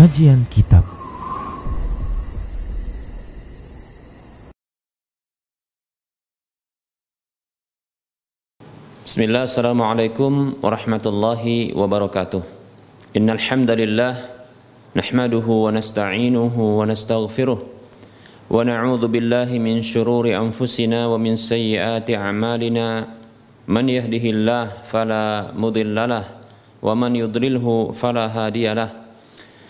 Kajian Kitab. Bismillah, Assalamualaikum warahmatullahi wabarakatuh. Innal hamdalillah Nahmaduhu wa nasta'inuhu wa nastaghfiruh. Wa na'udhu billahi min syururi anfusina wa min sayyiati a'malina. Man yahdihillah fala mudillalah Wa man yudlilhu fala hadiyalah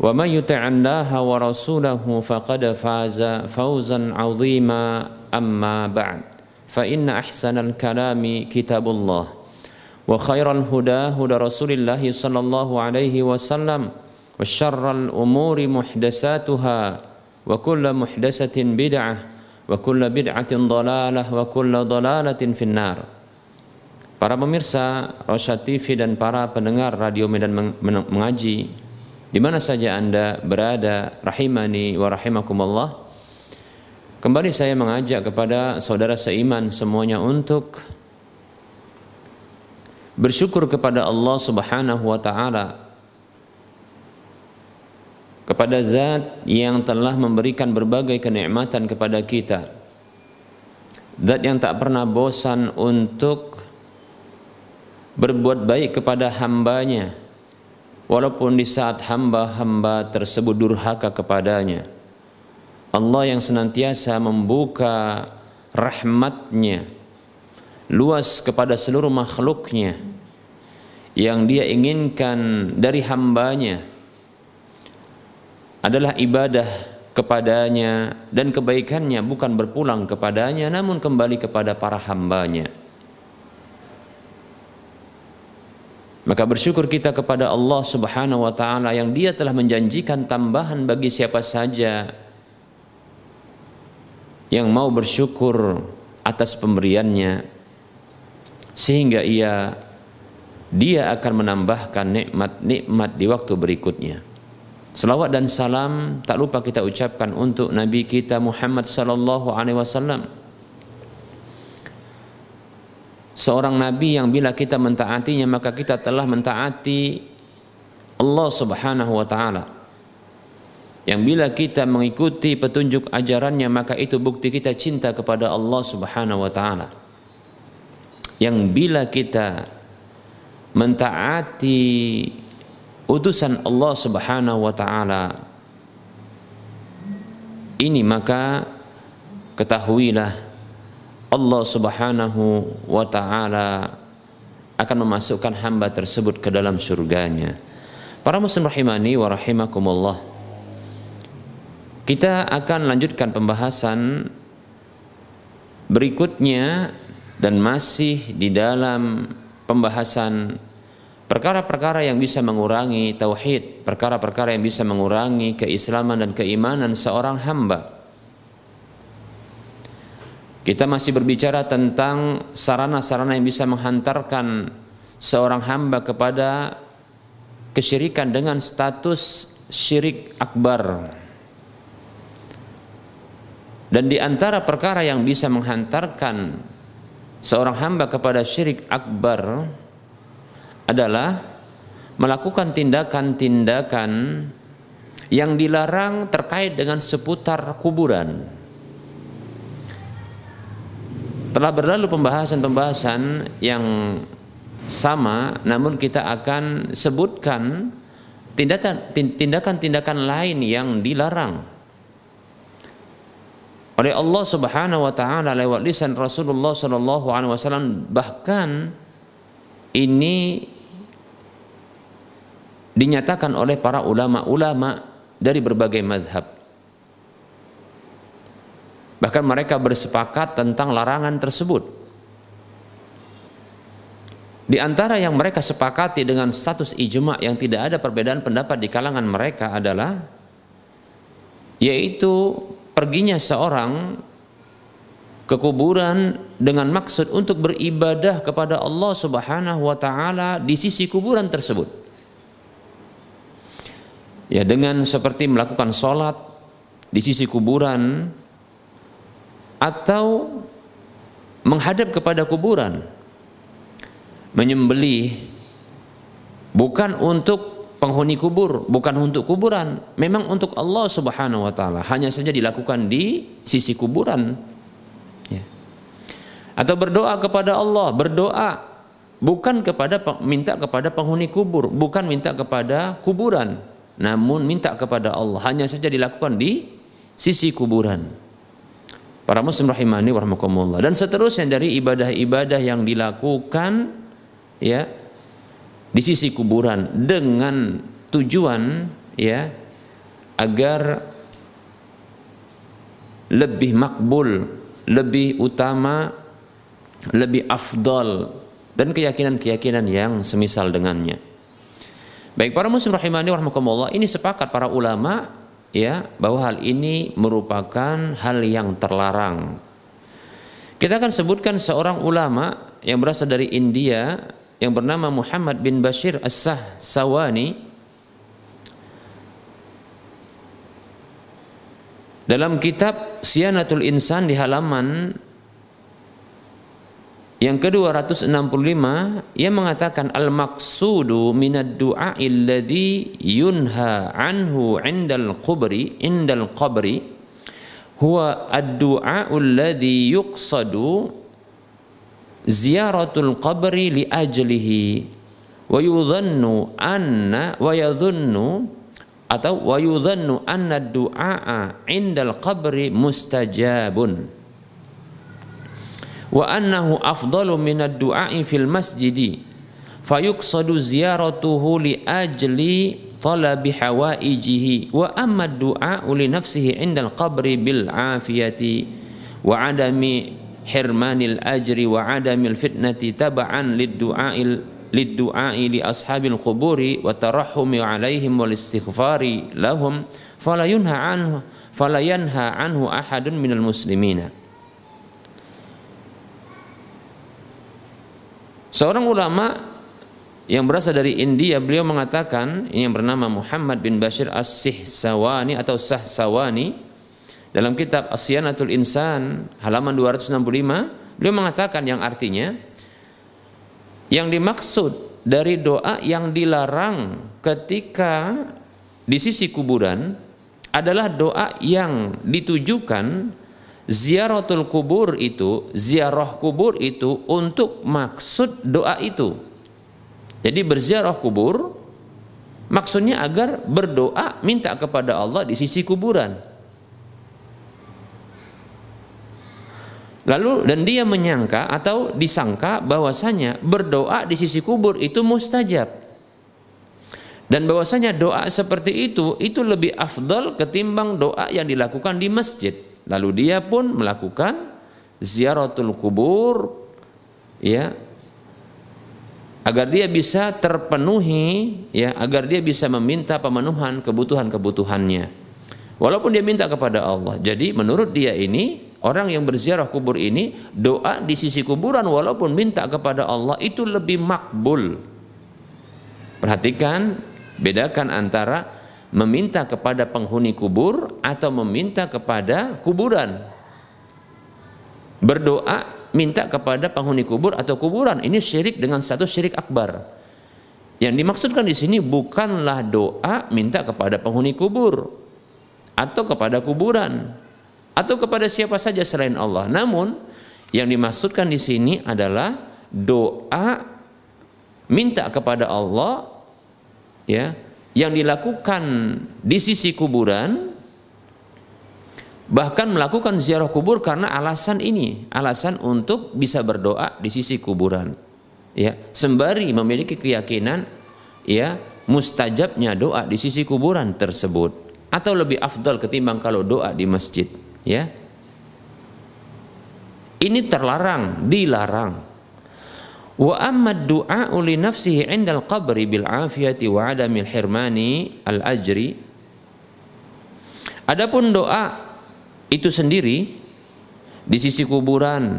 ومن يطع الله ورسوله فقد فاز فوزا عظيما اما بعد فان احسن الكلام كتاب الله وخير الهدى هدى رسول الله صلى الله عليه وسلم وشر الامور محدثاتها وكل محدثه بدعه وكل بدعه ضلاله وكل ضلاله في النار Para pemirsa Rosyad TV dan para pendengar Radio Medan Mengaji di mana saja Anda berada rahimani wa rahimakumullah. Kembali saya mengajak kepada saudara seiman semuanya untuk bersyukur kepada Allah Subhanahu wa taala kepada zat yang telah memberikan berbagai kenikmatan kepada kita. Zat yang tak pernah bosan untuk berbuat baik kepada hambanya walaupun di saat hamba-hamba tersebut durhaka kepadanya. Allah yang senantiasa membuka rahmatnya luas kepada seluruh makhluknya yang dia inginkan dari hambanya adalah ibadah kepadanya dan kebaikannya bukan berpulang kepadanya namun kembali kepada para hambanya. Maka bersyukur kita kepada Allah Subhanahu wa taala yang Dia telah menjanjikan tambahan bagi siapa saja yang mau bersyukur atas pemberiannya sehingga ia dia akan menambahkan nikmat-nikmat di waktu berikutnya. Selawat dan salam tak lupa kita ucapkan untuk Nabi kita Muhammad sallallahu alaihi wasallam seorang nabi yang bila kita mentaatinya maka kita telah mentaati Allah Subhanahu wa taala. Yang bila kita mengikuti petunjuk ajarannya maka itu bukti kita cinta kepada Allah Subhanahu wa taala. Yang bila kita mentaati utusan Allah Subhanahu wa taala ini maka ketahuilah Allah Subhanahu wa taala akan memasukkan hamba tersebut ke dalam surganya. Para muslim rahimani wa rahimakumullah. Kita akan lanjutkan pembahasan berikutnya dan masih di dalam pembahasan perkara-perkara yang bisa mengurangi tauhid, perkara-perkara yang bisa mengurangi keislaman dan keimanan seorang hamba. Kita masih berbicara tentang sarana-sarana yang bisa menghantarkan seorang hamba kepada kesyirikan dengan status syirik akbar. Dan di antara perkara yang bisa menghantarkan seorang hamba kepada syirik akbar adalah melakukan tindakan-tindakan yang dilarang terkait dengan seputar kuburan telah berlalu pembahasan-pembahasan yang sama namun kita akan sebutkan tindakan tindakan lain yang dilarang oleh Allah Subhanahu wa taala lewat lisan Rasulullah sallallahu alaihi wasallam bahkan ini dinyatakan oleh para ulama-ulama dari berbagai madhab. Bahkan mereka bersepakat tentang larangan tersebut. Di antara yang mereka sepakati dengan status ijma yang tidak ada perbedaan pendapat di kalangan mereka adalah yaitu perginya seorang ke kuburan dengan maksud untuk beribadah kepada Allah Subhanahu wa taala di sisi kuburan tersebut. Ya dengan seperti melakukan sholat di sisi kuburan atau menghadap kepada kuburan menyembelih bukan untuk penghuni kubur, bukan untuk kuburan, memang untuk Allah Subhanahu wa taala. Hanya saja dilakukan di sisi kuburan. Ya. Atau berdoa kepada Allah, berdoa bukan kepada minta kepada penghuni kubur, bukan minta kepada kuburan, namun minta kepada Allah. Hanya saja dilakukan di sisi kuburan. Para muslim rahimani warahmatullah dan seterusnya dari ibadah-ibadah yang dilakukan ya di sisi kuburan dengan tujuan ya agar lebih makbul, lebih utama, lebih afdol dan keyakinan-keyakinan yang semisal dengannya. Baik para muslim rahimani warahmatullah ini sepakat para ulama ya bahwa hal ini merupakan hal yang terlarang. Kita akan sebutkan seorang ulama yang berasal dari India yang bernama Muhammad bin Bashir As-Sah Sawani dalam kitab Sianatul Insan di halaman yang ke-265 ia mengatakan al-maqsudu minad du'a alladhi yunha anhu 'indal qabri indal qabri huwa ad-du'a alladhi yuqsadu ziyaratul qabri li ajlihi wa yudhannu anna wa yadhunnu atau wa yudhannu anna du'a indal qabri mustajabun wa annahu afdalu min ad-du'a'i fil masjidi fayuqsadu ziyaratuhu li ajli talabi hawaijihi wa amma ad-du'a li nafsihi indal qabri bil afiyati wa adami hirmanil ajri wa adamil fitnati taba'an lid-du'ail lid-du'ai li ashabil quburi wa tarahhumi alaihim wal istighfari lahum fala yunha anhu fala yanha anhu ahadun minal muslimina Seorang ulama yang berasal dari India beliau mengatakan ini yang bernama Muhammad bin Bashir As-Sihsawani atau Sahsawani dalam kitab Asyanatul Insan halaman 265 beliau mengatakan yang artinya yang dimaksud dari doa yang dilarang ketika di sisi kuburan adalah doa yang ditujukan ziaratul kubur itu, ziarah kubur itu untuk maksud doa itu. Jadi berziarah kubur maksudnya agar berdoa minta kepada Allah di sisi kuburan. Lalu dan dia menyangka atau disangka bahwasanya berdoa di sisi kubur itu mustajab. Dan bahwasanya doa seperti itu itu lebih afdal ketimbang doa yang dilakukan di masjid. Lalu dia pun melakukan ziaratul kubur ya agar dia bisa terpenuhi ya agar dia bisa meminta pemenuhan kebutuhan-kebutuhannya. Walaupun dia minta kepada Allah. Jadi menurut dia ini Orang yang berziarah kubur ini doa di sisi kuburan walaupun minta kepada Allah itu lebih makbul. Perhatikan, bedakan antara meminta kepada penghuni kubur atau meminta kepada kuburan. Berdoa minta kepada penghuni kubur atau kuburan ini syirik dengan satu syirik akbar. Yang dimaksudkan di sini bukanlah doa minta kepada penghuni kubur atau kepada kuburan atau kepada siapa saja selain Allah. Namun yang dimaksudkan di sini adalah doa minta kepada Allah ya yang dilakukan di sisi kuburan bahkan melakukan ziarah kubur karena alasan ini, alasan untuk bisa berdoa di sisi kuburan. Ya, sembari memiliki keyakinan ya mustajabnya doa di sisi kuburan tersebut atau lebih afdal ketimbang kalau doa di masjid, ya. Ini terlarang, dilarang. Wa amma du'a li nafsihi 'indal qabri bil afiyati wa adamil hirmani al ajri. Adapun doa itu sendiri di sisi kuburan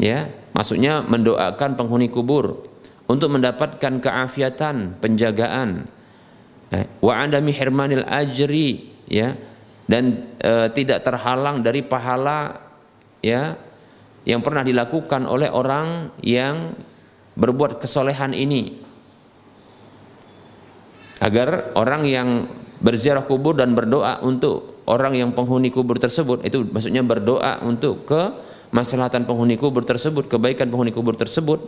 ya, maksudnya mendoakan penghuni kubur untuk mendapatkan keafiatan, penjagaan. Eh, wa adami hirmanil ajri ya dan e, tidak terhalang dari pahala ya yang pernah dilakukan oleh orang yang berbuat kesolehan ini. Agar orang yang berziarah kubur dan berdoa untuk orang yang penghuni kubur tersebut itu maksudnya berdoa untuk ke maslahatan penghuni kubur tersebut kebaikan penghuni kubur tersebut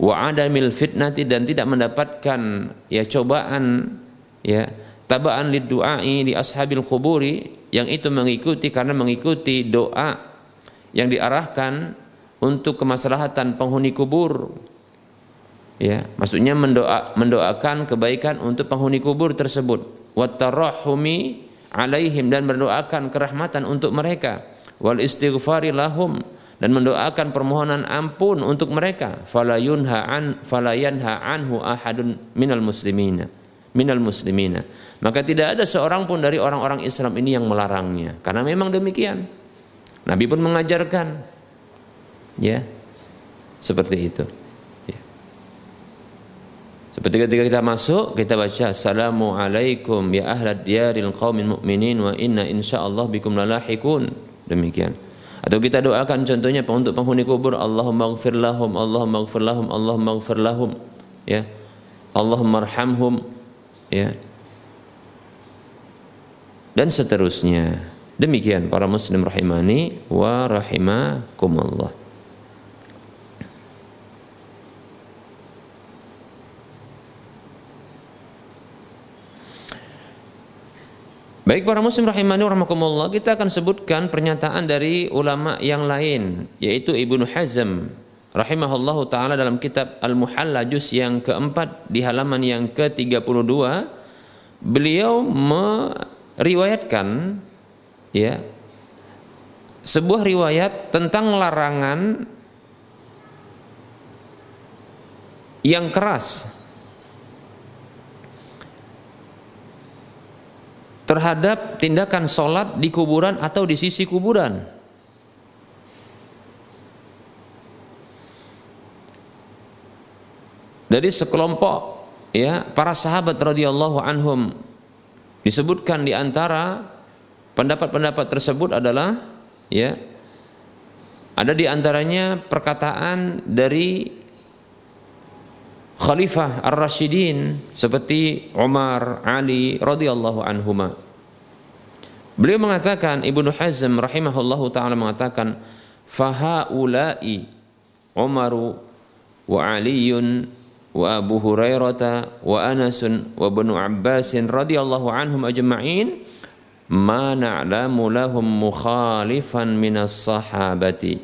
wa adamil fitnati dan tidak mendapatkan ya cobaan ya tabaan lid du'ai di ashabil kuburi yang itu mengikuti karena mengikuti doa yang diarahkan untuk kemaslahatan penghuni kubur ya maksudnya mendoa mendoakan kebaikan untuk penghuni kubur tersebut. Watarahumi alaihim dan mendoakan kerahmatan untuk mereka. Wal istighfari lahum dan mendoakan permohonan ampun untuk mereka. Fala yunha an fala yanha anhu ahadun minal muslimina minal muslimina. Maka tidak ada seorang pun dari orang-orang Islam ini yang melarangnya. Karena memang demikian. Nabi pun mengajarkan. Ya seperti itu. Seperti ketika kita masuk kita baca Assalamualaikum ya ahlad diyaril qaumin mu'minin wa inna insyaallah bikum lalahikun. Demikian. Atau kita doakan contohnya untuk penghuni kubur Allahumma gfir lahum Allahumma gfir lahum Allahumma gfir lahum ya Allahumma arhamhum ya dan seterusnya Demikian para muslim rahimani wa rahimakumullah. Baik para muslim rahimani rahimakumullah, kita akan sebutkan pernyataan dari ulama yang lain yaitu Ibnu Hazm rahimahullah taala dalam kitab Al-Muhalla juz yang keempat di halaman yang ke-32 beliau meriwayatkan ya sebuah riwayat tentang larangan yang keras terhadap tindakan sholat di kuburan atau di sisi kuburan. Dari sekelompok ya para sahabat radhiyallahu anhum disebutkan di antara Pendapat-pendapat tersebut adalah ya ada di antaranya perkataan dari Khalifah Ar-Rasyidin seperti Umar, Ali radhiyallahu anhuma. Beliau mengatakan Ibnu Hazm rahimahullahu taala mengatakan fahaulai Umaru wa Aliun wa Abu Hurairah wa Anasun wa Ibnu Abbasin radhiyallahu anhum ajma'in ma na'lamu lahum mukhalifan minas sahabati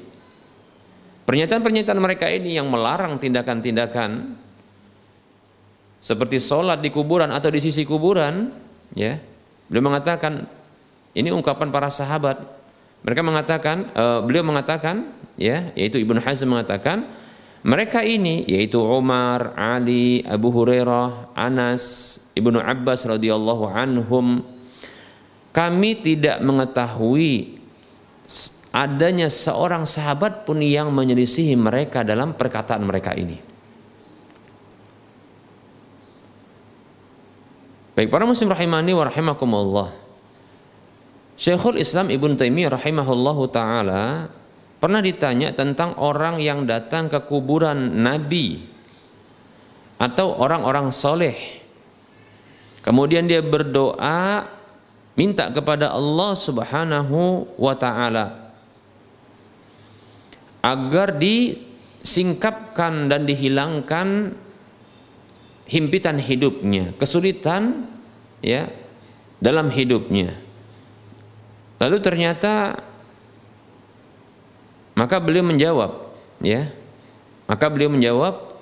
pernyataan-pernyataan mereka ini yang melarang tindakan-tindakan seperti sholat di kuburan atau di sisi kuburan ya beliau mengatakan ini ungkapan para sahabat mereka mengatakan uh, beliau mengatakan ya yaitu Ibnu Hazm mengatakan mereka ini yaitu Umar, Ali, Abu Hurairah, Anas, Ibnu Abbas radhiyallahu anhum kami tidak mengetahui adanya seorang sahabat pun yang menyelisihi mereka dalam perkataan mereka ini. Baik para muslim rahimani wa rahimakumullah. Syekhul Islam Ibn Taimiyah rahimahullahu taala pernah ditanya tentang orang yang datang ke kuburan nabi atau orang-orang soleh. Kemudian dia berdoa minta kepada Allah Subhanahu wa taala agar disingkapkan dan dihilangkan himpitan hidupnya, kesulitan ya dalam hidupnya. Lalu ternyata maka beliau menjawab, ya. Maka beliau menjawab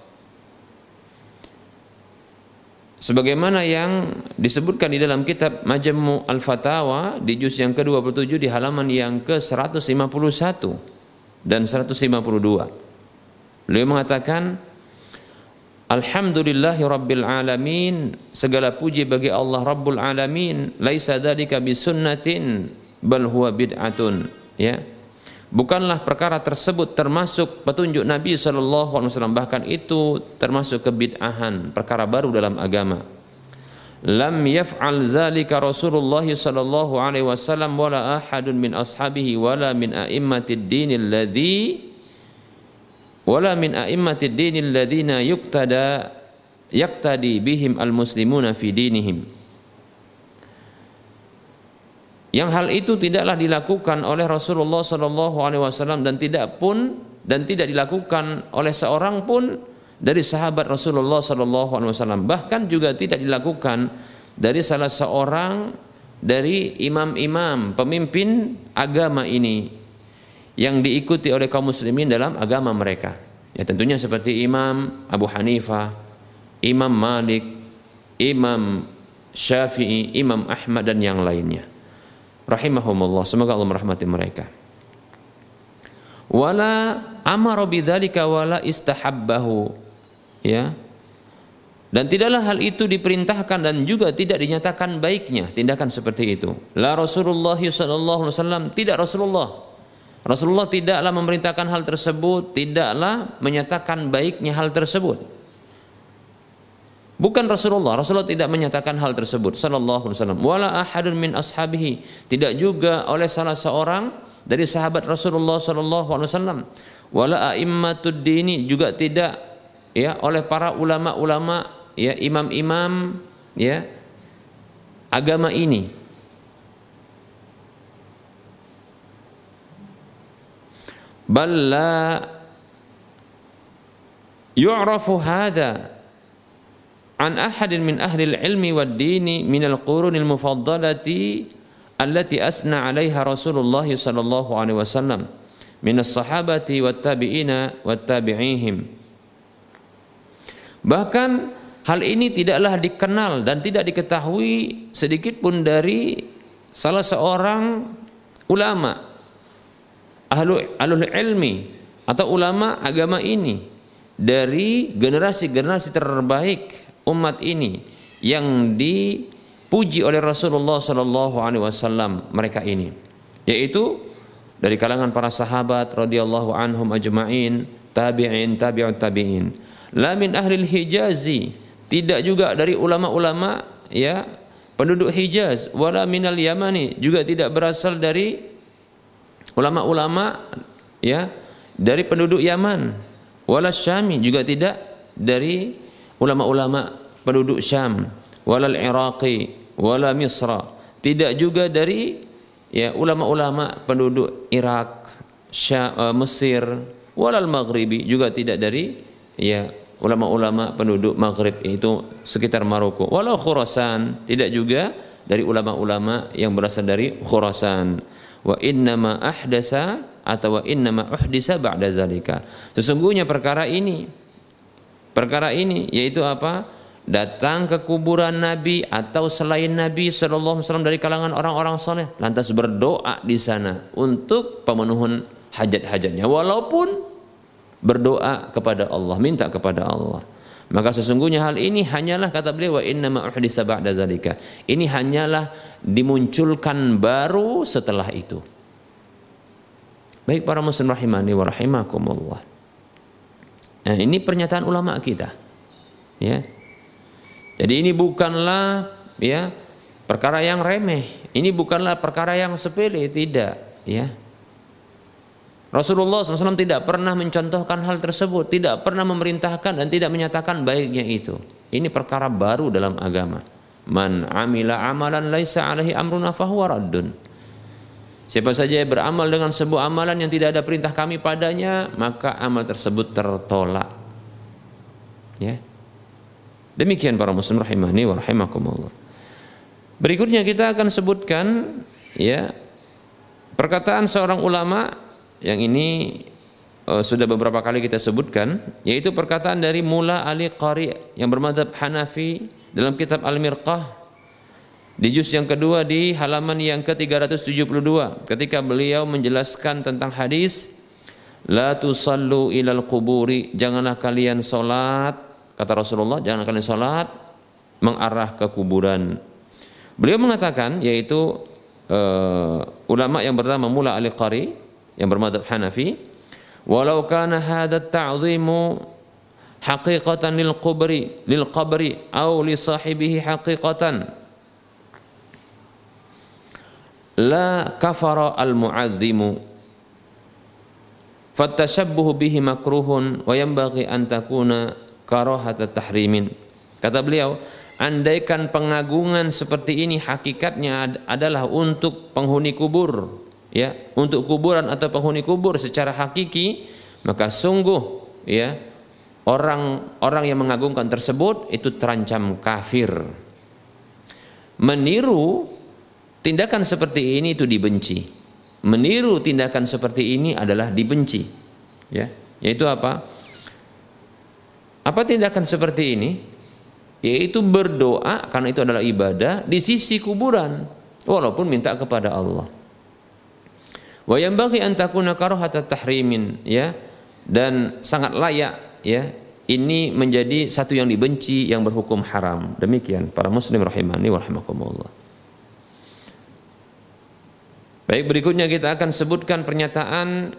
sebagaimana yang disebutkan di dalam kitab Majmu' Al-Fatawa di juz yang ke-27 di halaman yang ke-151 dan 152. Beliau mengatakan Alhamdulillahi Segala puji bagi Allah Rabbul Alamin. Laisa dhalika bisunnatin Bal huwa bid'atun. Ya. Bukanlah perkara tersebut termasuk petunjuk Nabi SAW Bahkan itu termasuk kebid'ahan Perkara baru dalam agama. Lam yaf'al zalika Rasulullah sallallahu alaihi wasallam wala ahadun min ashabihi wala min a'immatid dinil wala min a'immatid dinil ladzina yuqtada yaqtadi bihim almuslimuna fi dinihim. Yang hal itu tidaklah dilakukan oleh Rasulullah sallallahu alaihi wasallam dan tidak pun dan tidak dilakukan oleh seorang pun dari sahabat Rasulullah sallallahu alaihi wasallam. Bahkan juga tidak dilakukan dari salah seorang dari imam-imam pemimpin agama ini yang diikuti oleh kaum muslimin dalam agama mereka. Ya tentunya seperti Imam Abu Hanifah, Imam Malik, Imam Syafi'i, Imam Ahmad dan yang lainnya. Rahimahumullah, semoga Allah merahmati mereka. Wala amara bidzalika wala istahabbahu. Ya. Dan tidaklah hal itu diperintahkan dan juga tidak dinyatakan baiknya tindakan seperti itu. La Rasulullah sallallahu alaihi wasallam tidak Rasulullah Rasulullah tidaklah memerintahkan hal tersebut, tidaklah menyatakan baiknya hal tersebut. Bukan Rasulullah, Rasulullah tidak menyatakan hal tersebut sallallahu alaihi wasallam. Wala ahadun min ashabihi, tidak juga oleh salah seorang dari sahabat Rasulullah sallallahu alaihi wasallam. Wala a'immatud dini juga tidak ya oleh para ulama-ulama ya imam-imam ya agama ini bal yu'rafu hadha an ahadin min ahli al-ilmi wad dini min al-qurun al-mufaddalati allati asna 'alaiha Rasulullah sallallahu alaihi wasallam min as-sahabati bahkan hal ini tidaklah dikenal dan tidak diketahui sedikit pun dari salah seorang ulama ahlu alul ilmi atau ulama agama ini. Dari generasi-generasi terbaik umat ini yang dipuji oleh Rasulullah Shallallahu Alaihi Wasallam mereka ini. Yaitu dari kalangan para sahabat radhiyallahu anhum ajma'in tabi'in tabi'ut tabi'in. La min ahli hijazi tidak juga dari ulama-ulama ya penduduk Hijaz. Wala minal Yamani juga tidak berasal dari ulama-ulama ya dari penduduk Yaman. Wala Syami juga tidak dari ulama-ulama penduduk Syam. Walal Iraqi wala Misra. Tidak juga dari ya ulama-ulama penduduk Irak Syam, uh, Mesir. Walal Maghribi juga tidak dari ya ulama-ulama penduduk Maghrib itu sekitar Maroko. Walau Khurasan tidak juga dari ulama-ulama yang berasal dari Khurasan wa innama ahdasa atau wa innama uhdisa ba'da zalika. Sesungguhnya perkara ini perkara ini yaitu apa? Datang ke kuburan Nabi atau selain Nabi sallallahu alaihi dari kalangan orang-orang soleh lantas berdoa di sana untuk pemenuhan hajat-hajatnya walaupun berdoa kepada Allah minta kepada Allah maka sesungguhnya hal ini hanyalah kata beliau wa inna ma uhdisa ba'da zalika. Ini hanyalah dimunculkan baru setelah itu. Baik para muslim rahimani wa rahimakumullah. Nah, ini pernyataan ulama kita. Ya. Jadi ini bukanlah ya perkara yang remeh. Ini bukanlah perkara yang sepele, tidak, ya. Rasulullah SAW tidak pernah mencontohkan hal tersebut, tidak pernah memerintahkan dan tidak menyatakan baiknya itu. Ini perkara baru dalam agama. Man amila amalan laisa alaihi amruna fahuwa raddun. Siapa saja yang beramal dengan sebuah amalan yang tidak ada perintah kami padanya, maka amal tersebut tertolak. Ya. Demikian para muslim rahimani wa rahimakumullah. Berikutnya kita akan sebutkan ya Perkataan seorang ulama yang ini uh, sudah beberapa kali kita sebutkan yaitu perkataan dari Mula Ali Qari yang bermadhab Hanafi dalam kitab Al-Mirqah di juz yang kedua di halaman yang ke-372 ketika beliau menjelaskan tentang hadis La tusallu ilal kuburi Janganlah kalian solat Kata Rasulullah Jangan kalian solat Mengarah ke kuburan. Beliau mengatakan yaitu uh, Ulama yang bernama Mula Ali Qari Yang bermadhab Hanafi Walau kana hadat ta'zimu Haqiqatan lil kubri Lil qabri Au li sahibihi haqiqatan La kafara al-mu'azzimu Fattashabbuhu bihi makruhun wa yanbaghi an takuna karahata tahrimin. Kata beliau, andaikan pengagungan seperti ini hakikatnya adalah untuk penghuni kubur, ya, untuk kuburan atau penghuni kubur secara hakiki, maka sungguh ya orang-orang yang mengagungkan tersebut itu terancam kafir. Meniru tindakan seperti ini itu dibenci meniru tindakan seperti ini adalah dibenci. Ya, yaitu apa? Apa tindakan seperti ini? Yaitu berdoa karena itu adalah ibadah di sisi kuburan walaupun minta kepada Allah. Wa bagi an takuna karahata tahrimin ya dan sangat layak ya ini menjadi satu yang dibenci yang berhukum haram. Demikian para muslim rahimani wa rahimakumullah. Baik berikutnya kita akan sebutkan pernyataan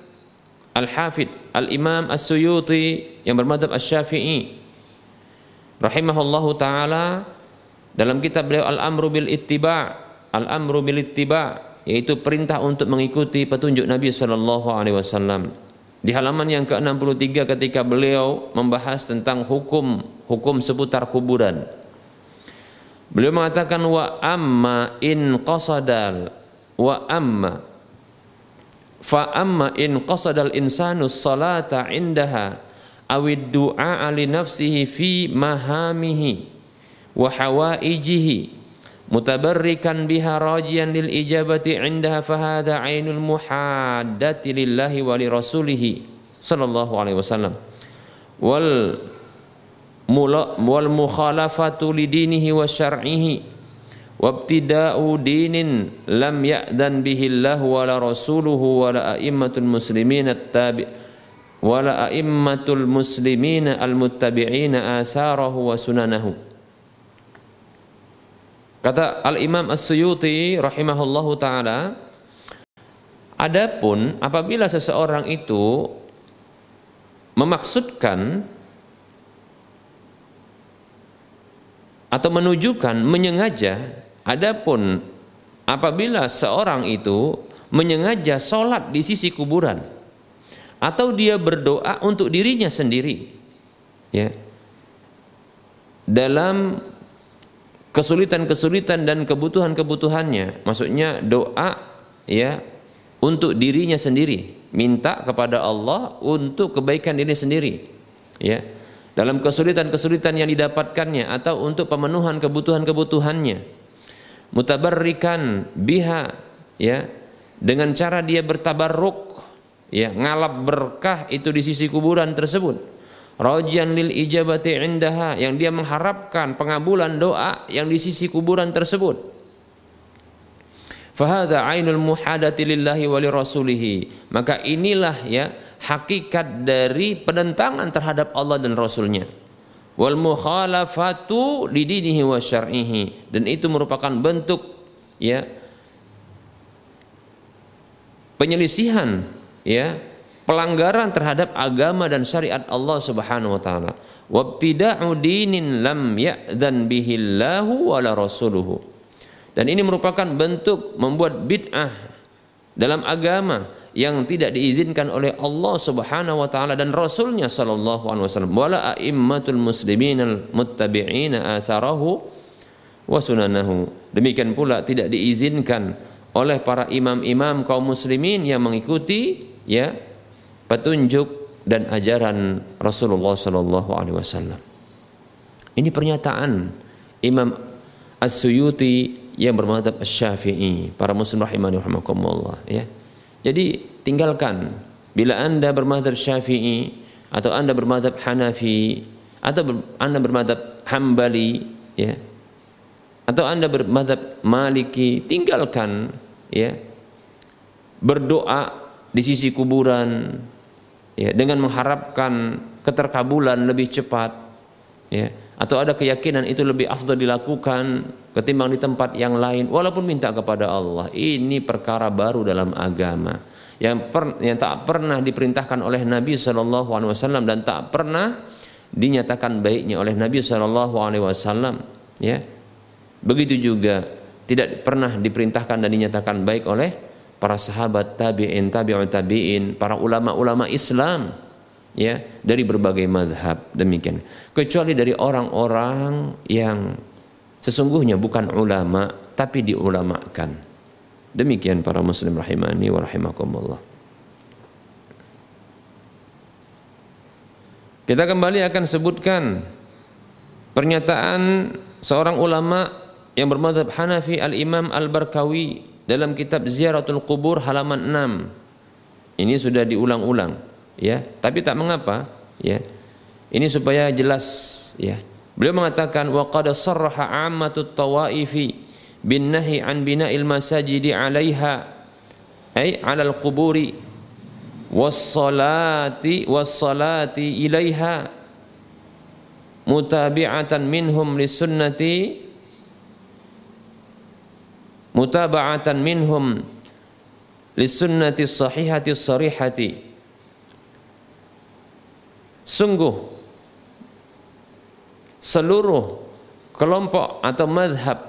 Al-Hafidh Al-Imam As-Suyuti yang bermadhab As-Syafi'i rahimahullahu taala dalam kitab beliau Al-Amru bil Ittiba' Al-Amru bil Ittiba' yaitu perintah untuk mengikuti petunjuk Nabi sallallahu alaihi wasallam. Di halaman yang ke-63 ketika beliau membahas tentang hukum hukum seputar kuburan. Beliau mengatakan wa amma in qasadal wa amma fa amma in qasada al insanu salata indaha awid du'a li nafsihi fi mahamihi wa hawaijihi mutabarrikan biha rajian lil ijabati indaha fahada ainul muhaddati lillahi wa li rasulihi sallallahu alaihi wasallam. Wal wal mukhalafatu lidinihi wa syar'ihi wabtida'u dinin lam ya'dan bihi Allah wala rasuluhu wala a'immatul muslimin at-tabi wala a'immatul muslimin al-muttabi'ina asarahu wa sunanahu Kata Al-Imam As-Suyuti rahimahullahu taala Adapun apabila seseorang itu memaksudkan atau menunjukkan menyengaja Adapun apabila seorang itu menyengaja sholat di sisi kuburan atau dia berdoa untuk dirinya sendiri, ya, dalam kesulitan-kesulitan dan kebutuhan-kebutuhannya, maksudnya doa, ya, untuk dirinya sendiri, minta kepada Allah untuk kebaikan diri sendiri, ya, dalam kesulitan-kesulitan yang didapatkannya atau untuk pemenuhan kebutuhan-kebutuhannya. Mutabarrikan biha ya dengan cara dia bertabarruk ya ngalap berkah itu di sisi kuburan tersebut rajian lil ijabati indaha yang dia mengharapkan pengabulan doa yang di sisi kuburan tersebut. Fahada ainul muhadati lillahi wa rasulihi. Maka inilah ya hakikat dari penentangan terhadap Allah dan Rasulnya. Wal mukhalafatu lidinihi wa syar'ihi. Dan itu merupakan bentuk ya penyelisihan ya pelanggaran terhadap agama dan syariat Allah Subhanahu wa taala. Wabtida'u dinin lam ya'dan bihillahu wala rasuluhu. Dan ini merupakan bentuk membuat bid'ah dalam agama yang tidak diizinkan oleh Allah Subhanahu wa taala dan rasulnya sallallahu alaihi wasallam. Wala aimmatul muslimin al muttabi'ina asarahu wa sunanahu. Demikian pula tidak diizinkan oleh para imam-imam kaum muslimin yang mengikuti ya petunjuk dan ajaran Rasulullah sallallahu alaihi wasallam ini pernyataan Imam As-Suyuti yang bermadhab Asy-Syafi'i para muslim rahimani rahimakumullah ya Jadi tinggalkan. Bila Anda bermadhab Syafi'i atau Anda bermadhab Hanafi atau Anda bermadhab Hambali ya. Atau Anda bermadhab Maliki, tinggalkan ya. Berdoa di sisi kuburan ya dengan mengharapkan keterkabulan lebih cepat ya atau ada keyakinan itu lebih afdal dilakukan ketimbang di tempat yang lain walaupun minta kepada Allah ini perkara baru dalam agama. Yang per, yang tak pernah diperintahkan oleh Nabi Shallallahu Alaihi Wasallam dan tak pernah dinyatakan baiknya oleh Nabi Shallallahu Alaihi Wasallam ya. Begitu juga tidak pernah diperintahkan dan dinyatakan baik oleh para sahabat tabi'in tabi'ut tabi'in para ulama-ulama Islam ya dari berbagai madhab demikian. Kecuali dari orang-orang yang sesungguhnya bukan ulama tapi diulamakan. Demikian para muslim rahimani wa rahimakumullah. Kita kembali akan sebutkan pernyataan seorang ulama yang bermadhab Hanafi al-Imam Al-Barkawi dalam kitab Ziaratul Qubur halaman 6 ini sudah diulang-ulang ya. Tapi tak mengapa ya. Ini supaya jelas ya. Beliau mengatakan wa qad sarraha ammatut tawaifi bin nahi an bina'il masajidi 'alaiha ay 'alal quburi was salati was salati ilaiha mutabi'atan minhum lisunnati mutaba'atan minhum lisunnati sahihati sarihati. Sungguh seluruh kelompok atau madhab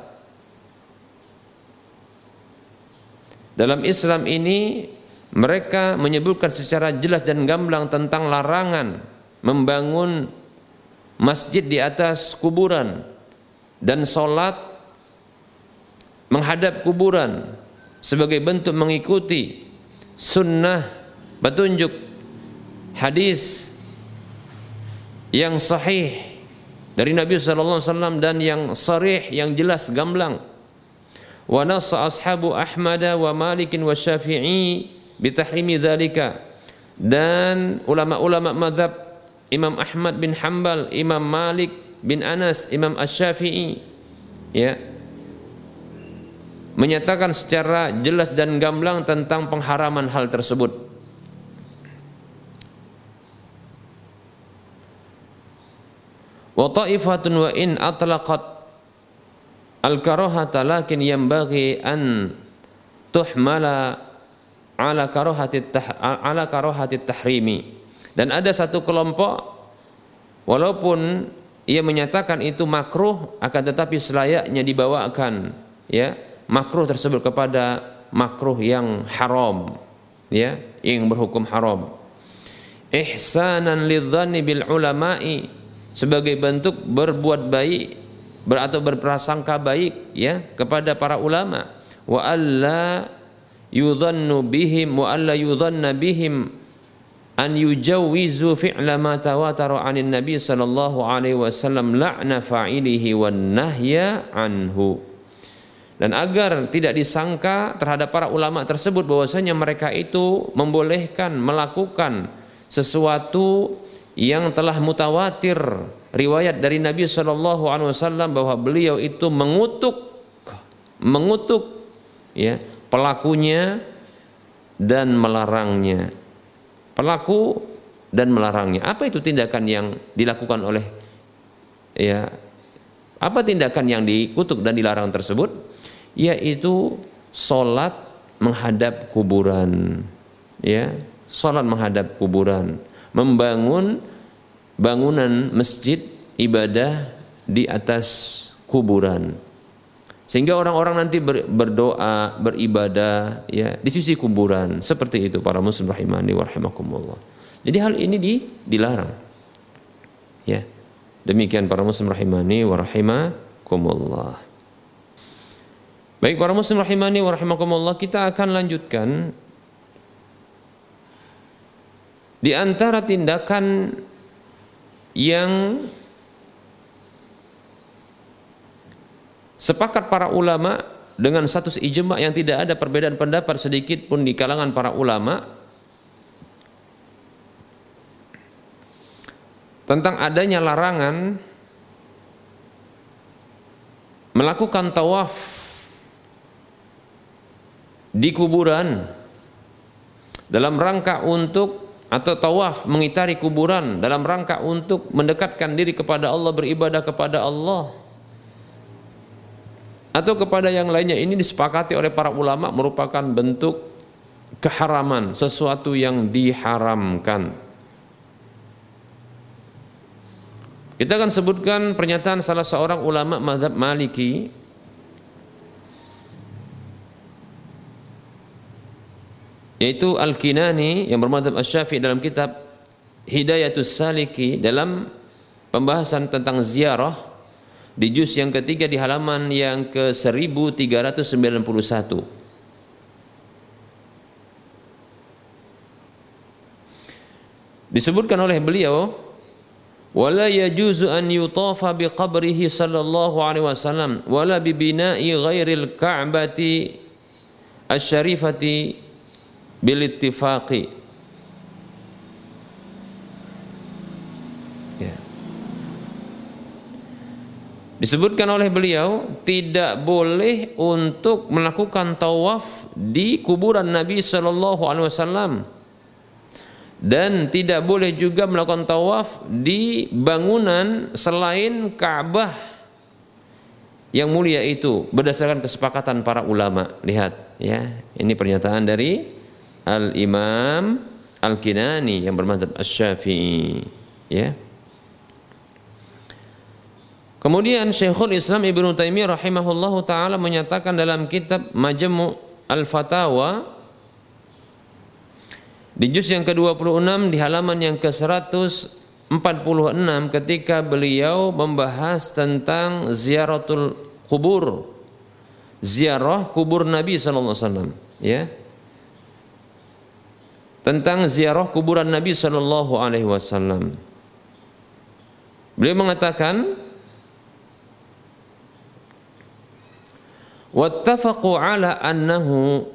dalam Islam ini mereka menyebutkan secara jelas dan gamblang tentang larangan membangun masjid di atas kuburan dan sholat menghadap kuburan sebagai bentuk mengikuti sunnah petunjuk hadis yang sahih dari Nabi sallallahu alaihi wasallam dan yang sarih yang jelas gamblang. Wa nassa ashabu Ahmad wa Malik wa Syafi'i bitahrimi dzalika dan ulama-ulama mazhab Imam Ahmad bin Hambal, Imam Malik bin Anas, Imam Asy-Syafi'i ya menyatakan secara jelas dan gamblang tentang pengharaman hal tersebut. wa ta'ifatun wa in atlaqat al karahata lakin yanbaghi an tuhmala ala karahati ala karahati tahrimi dan ada satu kelompok walaupun ia menyatakan itu makruh akan tetapi selayaknya dibawakan ya makruh tersebut kepada makruh yang haram ya yang berhukum haram. Ihsanan lidzanni bil ulama'i sebagai bentuk berbuat baik ber atau berprasangka baik ya kepada para ulama. Wa alla yudhannu bihim wa alla yudhanna bihim an yujawwizu fi'la ma tawatara 'anil nabi sallallahu alaihi wasallam la'na fa'ilihi wan nahya anhu dan agar tidak disangka terhadap para ulama tersebut bahwasanya mereka itu membolehkan melakukan sesuatu yang telah mutawatir riwayat dari Nabi Shallallahu Alaihi Wasallam bahwa beliau itu mengutuk mengutuk ya pelakunya dan melarangnya. Pelaku dan melarangnya. Apa itu tindakan yang dilakukan oleh ya apa tindakan yang dikutuk dan dilarang tersebut yaitu sholat menghadap kuburan. Ya sholat menghadap kuburan. Membangun bangunan masjid ibadah di atas kuburan. Sehingga orang-orang nanti berdoa beribadah ya di sisi kuburan. Seperti itu para muslim rahimani wa rahimakumullah. Jadi hal ini di, dilarang. Ya demikian para muslim rahimani wa rahimakumullah baik para muslim rahimani wa rahimakumullah kita akan lanjutkan di antara tindakan yang sepakat para ulama dengan status ijma yang tidak ada perbedaan pendapat sedikit pun di kalangan para ulama tentang adanya larangan melakukan tawaf di kuburan. Dalam rangka untuk atau tawaf mengitari kuburan dalam rangka untuk mendekatkan diri kepada Allah beribadah kepada Allah. Atau kepada yang lainnya. Ini disepakati oleh para ulama merupakan bentuk keharaman sesuatu yang diharamkan. Kita akan sebutkan pernyataan salah seorang ulama mazhab Maliki yaitu Al-Kinani yang bermadhab Asy-Syafi'i dalam kitab Hidayatus Saliki dalam pembahasan tentang ziarah di juz yang ketiga di halaman yang ke 1391 disebutkan oleh beliau wala yajuzu an yutafa bi qabrihi sallallahu alaihi wasallam wala bi bina'i ghairil ka'bati asy-syarifati bil ittifaqi ya. disebutkan oleh beliau tidak boleh untuk melakukan tawaf di kuburan Nabi Shallallahu Alaihi Wasallam. Dan tidak boleh juga melakukan tawaf di bangunan selain Ka'bah yang mulia itu berdasarkan kesepakatan para ulama. Lihat ya. Ini pernyataan dari Al-Imam Al-Kinani yang bermadzhab Asy-Syafi'i ya. Kemudian Syekhul Islam Ibnu Taimiyah rahimahullahu taala menyatakan dalam kitab Majmu' Al-Fatawa di juz yang ke-26 di halaman yang ke-146 ketika beliau membahas tentang ziaratul kubur ziarah kubur Nabi sallallahu alaihi wasallam ya tentang ziarah kuburan Nabi Shallallahu Alaihi Wasallam. Beliau mengatakan, "Wattafaqu ala annahu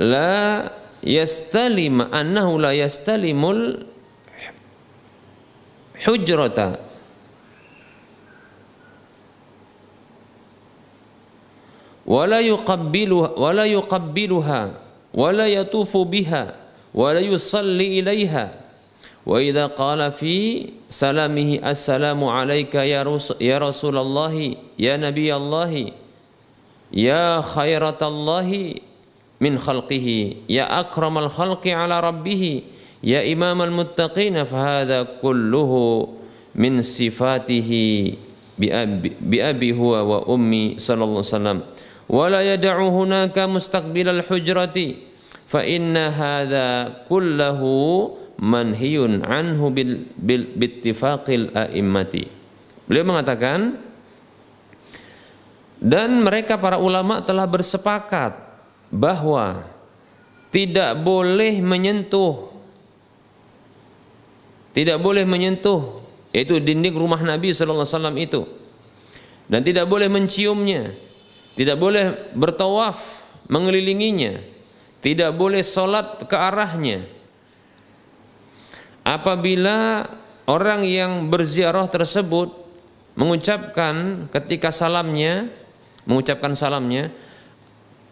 la yastalim annahu la yastalimul hujrata wala yuqabbiluha wala yuqabbiluha ولا يطوف بها ولا يصلي إليها. وإذا قال في سلامه السلام عليك يا رسول الله يا نبي الله يا خيرة الله من خلقه يا أكرم الخلق على ربه يا إمام المتقين. فهذا كله من صفاته بأبي, هو وأمي صلى الله عليه وسلم. ولا يدع هناك مستقبل الحجرة. fa inna hadza kullahu manhiyun anhu bil, bil bittifaqil a'immati. Beliau mengatakan dan mereka para ulama telah bersepakat bahwa tidak boleh menyentuh tidak boleh menyentuh yaitu dinding rumah Nabi sallallahu alaihi wasallam itu dan tidak boleh menciumnya tidak boleh bertawaf mengelilinginya tidak boleh sholat ke arahnya. Apabila orang yang berziarah tersebut mengucapkan ketika salamnya, mengucapkan salamnya,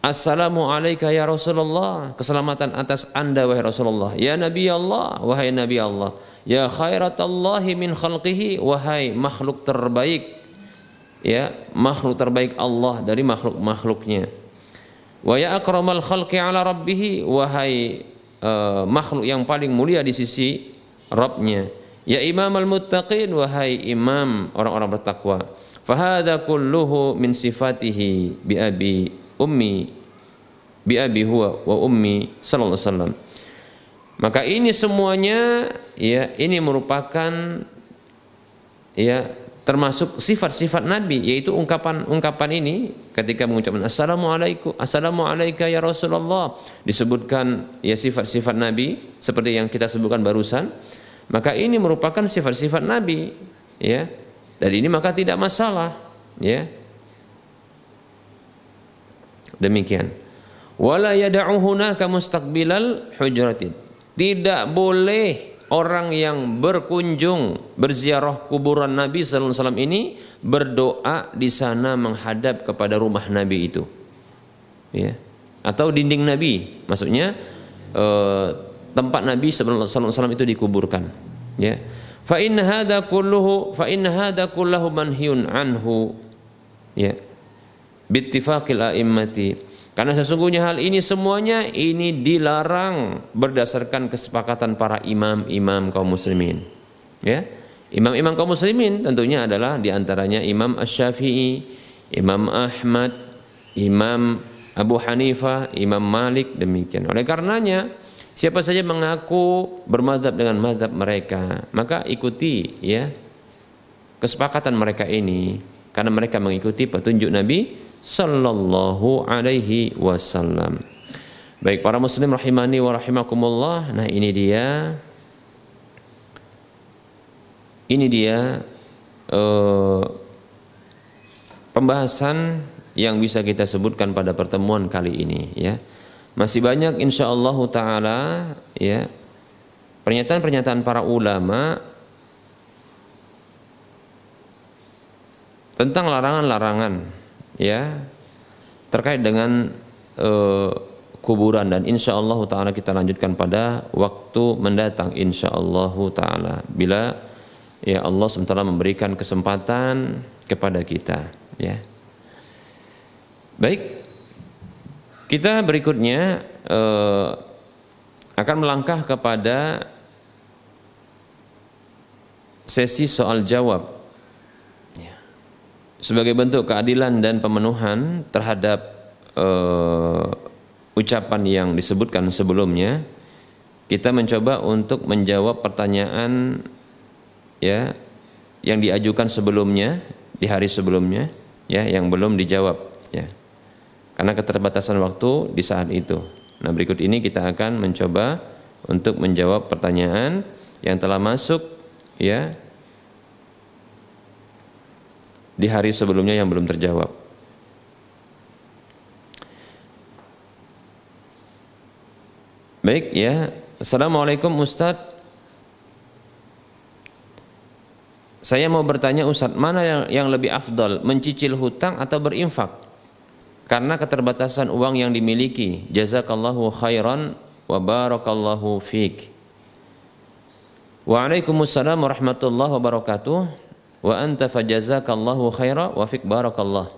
Assalamu alayka ya Rasulullah Keselamatan atas anda wahai Rasulullah. Ya Nabi Allah Wahai Nabi Allah. Ya khairatallahi min khalqihi Wahai makhluk terbaik. Ya makhluk terbaik Allah dari makhluk-makhluknya wa ya akramal khalqi ala rabbih wahai uh, makhluk yang paling mulia di sisi Rabbnya. Ya imam al muttaqin wahai imam orang-orang bertakwa. Fahada kulluhu min sifatihi bi abi ummi bi abi huwa wa ummi sallallahu alaihi wasallam. Maka ini semuanya ya ini merupakan ya termasuk sifat-sifat Nabi yaitu ungkapan-ungkapan ini ketika mengucapkan assalamualaikum assalamualaikum ya Rasulullah disebutkan ya sifat-sifat Nabi seperti yang kita sebutkan barusan maka ini merupakan sifat-sifat Nabi ya dan ini maka tidak masalah ya Demikian. Wala yad'u hunaka mustaqbilal hujratin. Tidak boleh orang yang berkunjung berziarah kuburan Nabi sallallahu alaihi wasallam ini berdoa di sana menghadap kepada rumah Nabi itu. Ya. Atau dinding Nabi, maksudnya eh, tempat Nabi sallallahu alaihi wasallam itu dikuburkan. Ya. Fa in hadza kulluhu fa in hadza kulluhu manhiyun anhu. Ya. Bittifaqil a'immati. Karena sesungguhnya hal ini semuanya ini dilarang berdasarkan kesepakatan para imam-imam kaum muslimin. Ya. Imam-imam kaum muslimin tentunya adalah di antaranya Imam Ash-Syafi'i, Imam Ahmad, Imam Abu Hanifah, Imam Malik demikian. Oleh karenanya siapa saja mengaku bermadhab dengan madhab mereka, maka ikuti ya kesepakatan mereka ini karena mereka mengikuti petunjuk Nabi sallallahu alaihi wasallam. Baik para muslim rahimani wa rahimakumullah. Nah, ini dia ini dia uh, pembahasan yang bisa kita sebutkan pada pertemuan kali ini ya. Masih banyak insya Allah taala ya pernyataan-pernyataan para ulama tentang larangan-larangan ya. Terkait dengan uh, kuburan dan insya Allah taala kita lanjutkan pada waktu mendatang insya Allah taala. Bila ya Allah sementara memberikan kesempatan kepada kita ya. Baik. Kita berikutnya eh, akan melangkah kepada sesi soal jawab. Sebagai bentuk keadilan dan pemenuhan terhadap eh, ucapan yang disebutkan sebelumnya kita mencoba untuk menjawab pertanyaan ya yang diajukan sebelumnya di hari sebelumnya ya yang belum dijawab ya karena keterbatasan waktu di saat itu. Nah berikut ini kita akan mencoba untuk menjawab pertanyaan yang telah masuk ya di hari sebelumnya yang belum terjawab. Baik ya, Assalamualaikum Ustadz Saya mau bertanya Ustadz, mana yang, yang lebih afdol, mencicil hutang atau berinfak? Karena keterbatasan uang yang dimiliki. Jazakallahu khairan wa barakallahu fiik. Waalaikumsalam warahmatullahi wabarakatuh. Wa anta fajazakallahu khaira wa fik barakallah.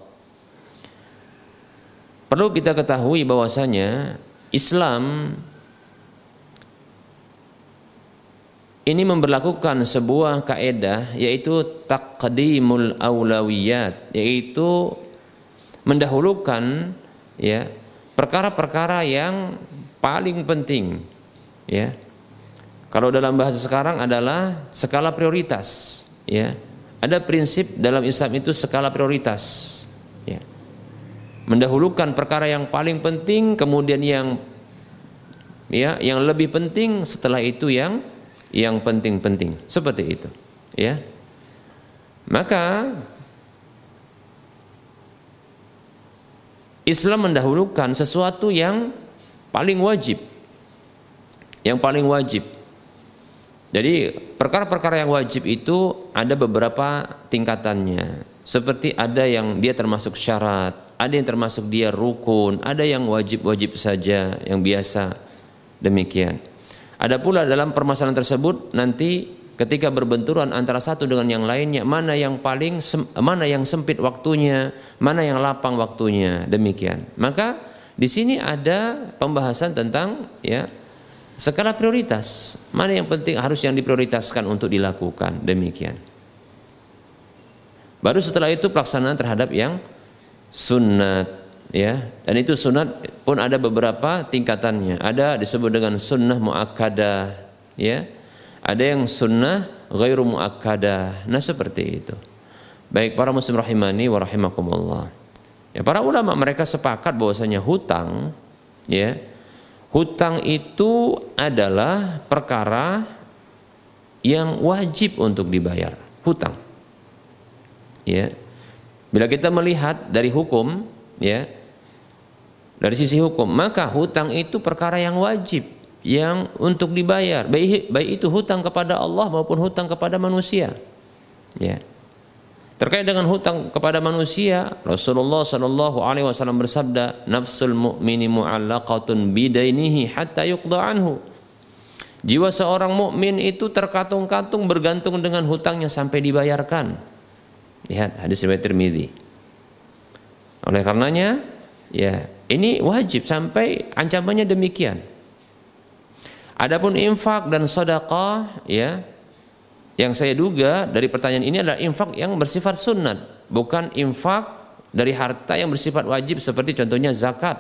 Perlu kita ketahui bahwasanya Islam ini memberlakukan sebuah kaedah yaitu taqdimul aulawiyat yaitu mendahulukan ya perkara-perkara yang paling penting ya kalau dalam bahasa sekarang adalah skala prioritas ya ada prinsip dalam Islam itu skala prioritas ya. Mendahulukan perkara yang paling penting kemudian yang ya yang lebih penting setelah itu yang yang penting-penting. Seperti itu ya. Maka Islam mendahulukan sesuatu yang paling wajib. Yang paling wajib jadi perkara-perkara yang wajib itu ada beberapa tingkatannya. Seperti ada yang dia termasuk syarat ada yang termasuk dia rukun ada yang wajib-wajib saja yang biasa. Demikian. Ada pula dalam permasalahan tersebut nanti ketika berbenturan antara satu dengan yang lainnya mana yang paling mana yang sempit waktunya, mana yang lapang waktunya, demikian. Maka di sini ada pembahasan tentang ya skala prioritas. Mana yang penting harus yang diprioritaskan untuk dilakukan, demikian. Baru setelah itu pelaksanaan terhadap yang sunnat ya. Dan itu sunat pun ada beberapa tingkatannya. Ada disebut dengan sunnah muakkadah ya. Ada yang sunnah ghairu muakkadah. Nah seperti itu. Baik para muslim rahimani wa rahimakumullah. Ya para ulama mereka sepakat bahwasanya hutang ya hutang itu adalah perkara yang wajib untuk dibayar hutang ya bila kita melihat dari hukum ya dari sisi hukum, maka hutang itu perkara yang wajib yang untuk dibayar, baik baik itu hutang kepada Allah maupun hutang kepada manusia. Ya. Terkait dengan hutang kepada manusia, Rasulullah Shallallahu Alaihi Wasallam bersabda, "Nafsul mu'mini mu'allaqatun bidainihi hatta yuqda anhu." Jiwa seorang mukmin itu terkatung-katung bergantung dengan hutangnya sampai dibayarkan. Lihat hadis riwayat Tirmidzi. Oleh karenanya, ya ini wajib sampai ancamannya demikian. Adapun infak dan sedekah, ya yang saya duga dari pertanyaan ini adalah infak yang bersifat sunat, bukan infak dari harta yang bersifat wajib seperti contohnya zakat.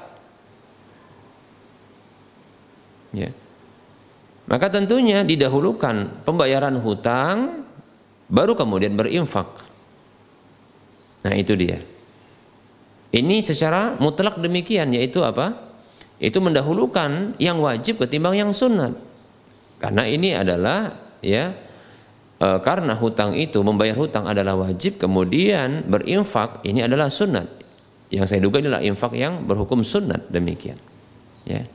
Ya. Maka tentunya didahulukan pembayaran hutang baru kemudian berinfak. Nah, itu dia. Ini secara mutlak demikian yaitu apa? Itu mendahulukan yang wajib ketimbang yang sunat. Karena ini adalah ya e, karena hutang itu membayar hutang adalah wajib kemudian berinfak ini adalah sunat yang saya duga adalah infak yang berhukum sunat demikian. Ya.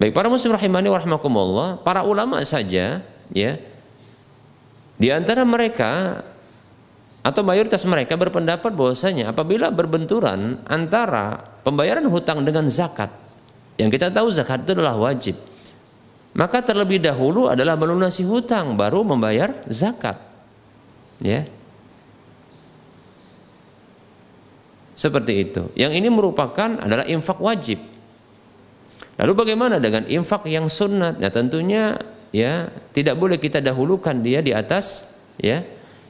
Baik para muslim rahimani warahmatullah para ulama saja ya di antara mereka atau mayoritas mereka berpendapat bahwasanya apabila berbenturan antara pembayaran hutang dengan zakat yang kita tahu zakat itu adalah wajib maka terlebih dahulu adalah melunasi hutang baru membayar zakat. Ya. Seperti itu. Yang ini merupakan adalah infak wajib. Lalu bagaimana dengan infak yang sunat? Ya tentunya ya tidak boleh kita dahulukan dia di atas ya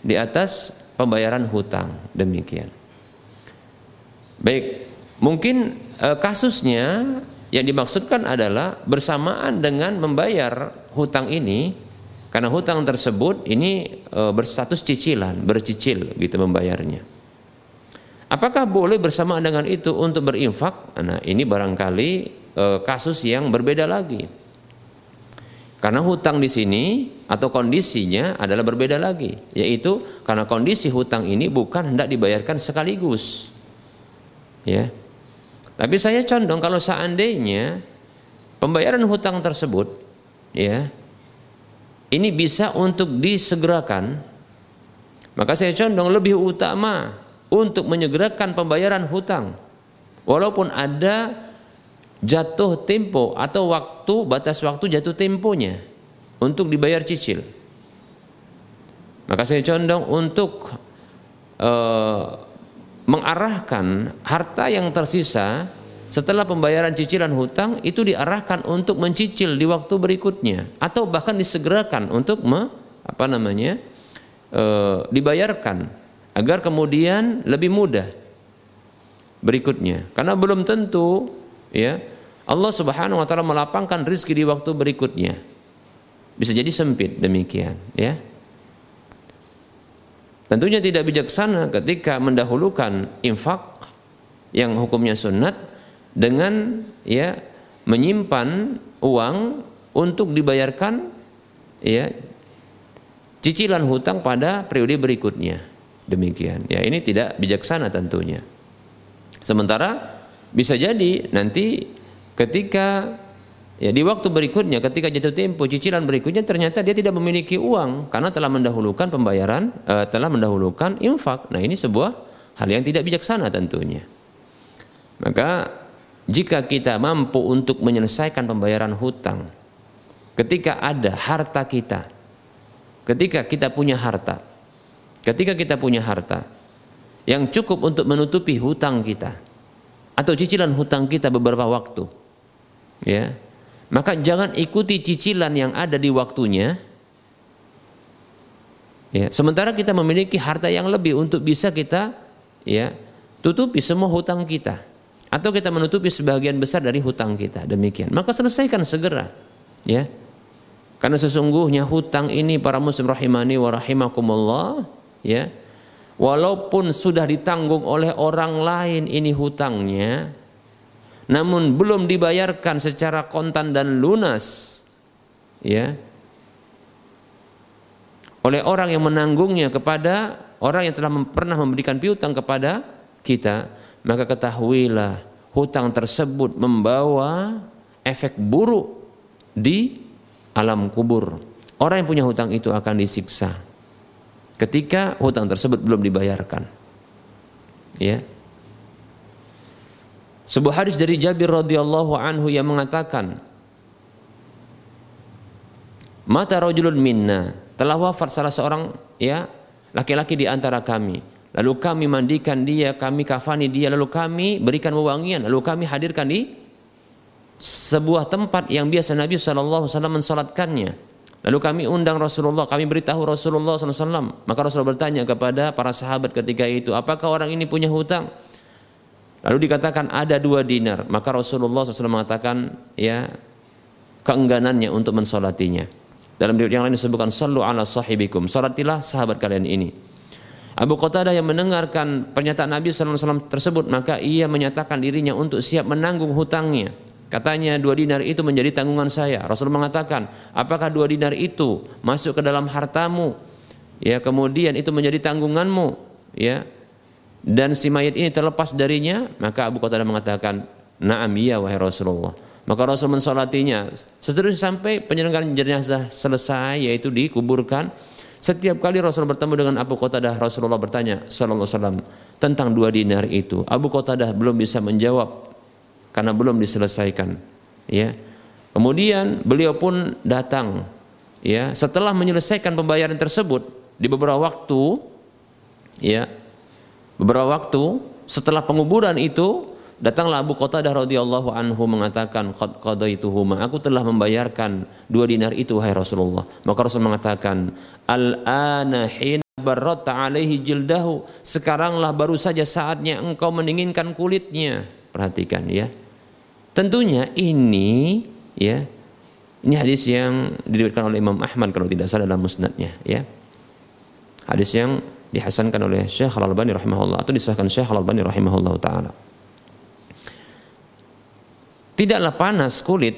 di atas pembayaran hutang demikian. Baik, mungkin e, kasusnya yang dimaksudkan adalah bersamaan dengan membayar hutang ini karena hutang tersebut ini e, berstatus cicilan, bercicil gitu membayarnya. Apakah boleh bersamaan dengan itu untuk berinfak? Nah, ini barangkali e, kasus yang berbeda lagi. Karena hutang di sini atau kondisinya adalah berbeda lagi, yaitu karena kondisi hutang ini bukan hendak dibayarkan sekaligus. Ya, tapi saya condong kalau seandainya pembayaran hutang tersebut ya ini bisa untuk disegerakan maka saya condong lebih utama untuk menyegerakan pembayaran hutang. Walaupun ada jatuh tempo atau waktu batas waktu jatuh temponya untuk dibayar cicil. Maka saya condong untuk uh, mengarahkan harta yang tersisa setelah pembayaran cicilan hutang itu diarahkan untuk mencicil di waktu berikutnya atau bahkan disegerakan untuk me, apa namanya e, dibayarkan agar kemudian lebih mudah berikutnya. Karena belum tentu ya Allah Subhanahu wa taala melapangkan rezeki di waktu berikutnya. Bisa jadi sempit demikian ya Tentunya tidak bijaksana ketika mendahulukan infak yang hukumnya sunat dengan ya menyimpan uang untuk dibayarkan ya cicilan hutang pada periode berikutnya. Demikian. Ya, ini tidak bijaksana tentunya. Sementara bisa jadi nanti ketika Ya, di waktu berikutnya ketika jatuh tempo cicilan berikutnya ternyata dia tidak memiliki uang karena telah mendahulukan pembayaran uh, telah mendahulukan infak. Nah, ini sebuah hal yang tidak bijaksana tentunya. Maka jika kita mampu untuk menyelesaikan pembayaran hutang ketika ada harta kita ketika kita punya harta ketika kita punya harta yang cukup untuk menutupi hutang kita atau cicilan hutang kita beberapa waktu ya maka jangan ikuti cicilan yang ada di waktunya. Ya, sementara kita memiliki harta yang lebih untuk bisa kita ya tutupi semua hutang kita. Atau kita menutupi sebagian besar dari hutang kita. Demikian. Maka selesaikan segera ya. Karena sesungguhnya hutang ini para muslim rahimani wa rahimakumullah ya. Walaupun sudah ditanggung oleh orang lain ini hutangnya namun belum dibayarkan secara kontan dan lunas ya oleh orang yang menanggungnya kepada orang yang telah pernah memberikan piutang kepada kita maka ketahuilah hutang tersebut membawa efek buruk di alam kubur. Orang yang punya hutang itu akan disiksa ketika hutang tersebut belum dibayarkan. Ya. Sebuah hadis dari Jabir radhiyallahu anhu yang mengatakan, "Mata rajulun minna, telah wafat salah seorang ya laki-laki di antara kami. Lalu kami mandikan dia, kami kafani dia, lalu kami berikan wewangian, lalu kami hadirkan di sebuah tempat yang biasa Nabi SAW mensolatkannya. Lalu kami undang Rasulullah, kami beritahu Rasulullah SAW. Maka Rasulullah bertanya kepada para sahabat ketika itu, apakah orang ini punya hutang? Lalu dikatakan ada dua dinar. Maka Rasulullah SAW mengatakan, ya keengganannya untuk mensolatinya. Dalam riwayat yang lain disebutkan, Sallu ala sahibikum. Salatilah sahabat kalian ini. Abu Qatadah yang mendengarkan pernyataan Nabi SAW tersebut maka ia menyatakan dirinya untuk siap menanggung hutangnya. Katanya dua dinar itu menjadi tanggungan saya. Rasul mengatakan, apakah dua dinar itu masuk ke dalam hartamu? Ya kemudian itu menjadi tanggunganmu. Ya dan si mayat ini terlepas darinya maka Abu Qatadah mengatakan, naam iya wahai Rasulullah. Maka Rasul mensolatinya seterusnya sampai penyelenggaraan jenazah selesai yaitu dikuburkan setiap kali Rasul bertemu dengan Abu Qatadah, Rasulullah bertanya sallallahu alaihi wasallam tentang dua dinar itu. Abu Qatadah belum bisa menjawab karena belum diselesaikan. Ya. Kemudian beliau pun datang ya, setelah menyelesaikan pembayaran tersebut di beberapa waktu ya. Beberapa waktu setelah penguburan itu Datanglah Abu Qatadah radhiyallahu anhu mengatakan qad qadaituhuma aku telah membayarkan dua dinar itu wahai Rasulullah. Maka Rasul mengatakan al-ana hina barrata alaihi jildahu sekaranglah baru saja saatnya engkau mendinginkan kulitnya. Perhatikan ya. Tentunya ini ya ini hadis yang diriwayatkan oleh Imam Ahmad kalau tidak salah dalam musnadnya ya. Hadis yang dihasankan oleh Syekh Al-Albani rahimahullah atau disahkan Syekh Al-Albani rahimahullah taala. Tidaklah panas kulit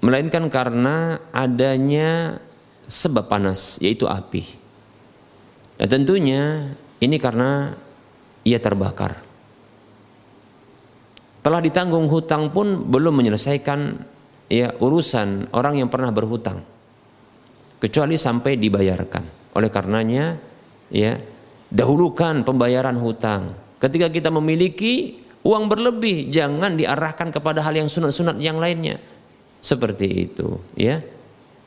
melainkan karena adanya sebab panas yaitu api. Dan tentunya ini karena ia terbakar. Telah ditanggung hutang pun belum menyelesaikan ya urusan orang yang pernah berhutang. Kecuali sampai dibayarkan. Oleh karenanya ya dahulukan pembayaran hutang. Ketika kita memiliki Uang berlebih jangan diarahkan kepada hal yang sunat-sunat yang lainnya. Seperti itu, ya.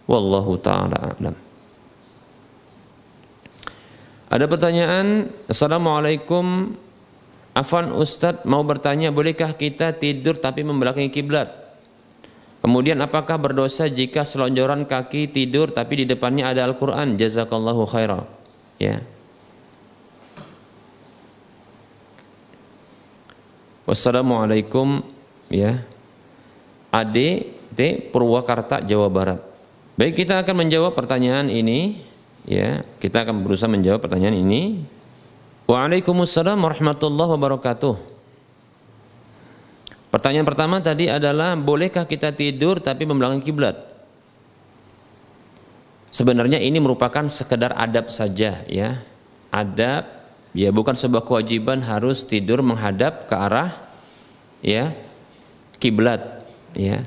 Wallahu taala alam. Ada pertanyaan, Assalamualaikum. Afan Ustadz mau bertanya, bolehkah kita tidur tapi membelakangi kiblat? Kemudian apakah berdosa jika selonjoran kaki tidur tapi di depannya ada Al-Quran? Jazakallahu khairah. Ya. Wassalamualaikum ya. Ade T Purwakarta Jawa Barat. Baik kita akan menjawab pertanyaan ini ya. Kita akan berusaha menjawab pertanyaan ini. Waalaikumsalam warahmatullahi wabarakatuh. Pertanyaan pertama tadi adalah bolehkah kita tidur tapi membelakangi kiblat? Sebenarnya ini merupakan sekedar adab saja ya. Adab ya bukan sebuah kewajiban harus tidur menghadap ke arah ya kiblat ya.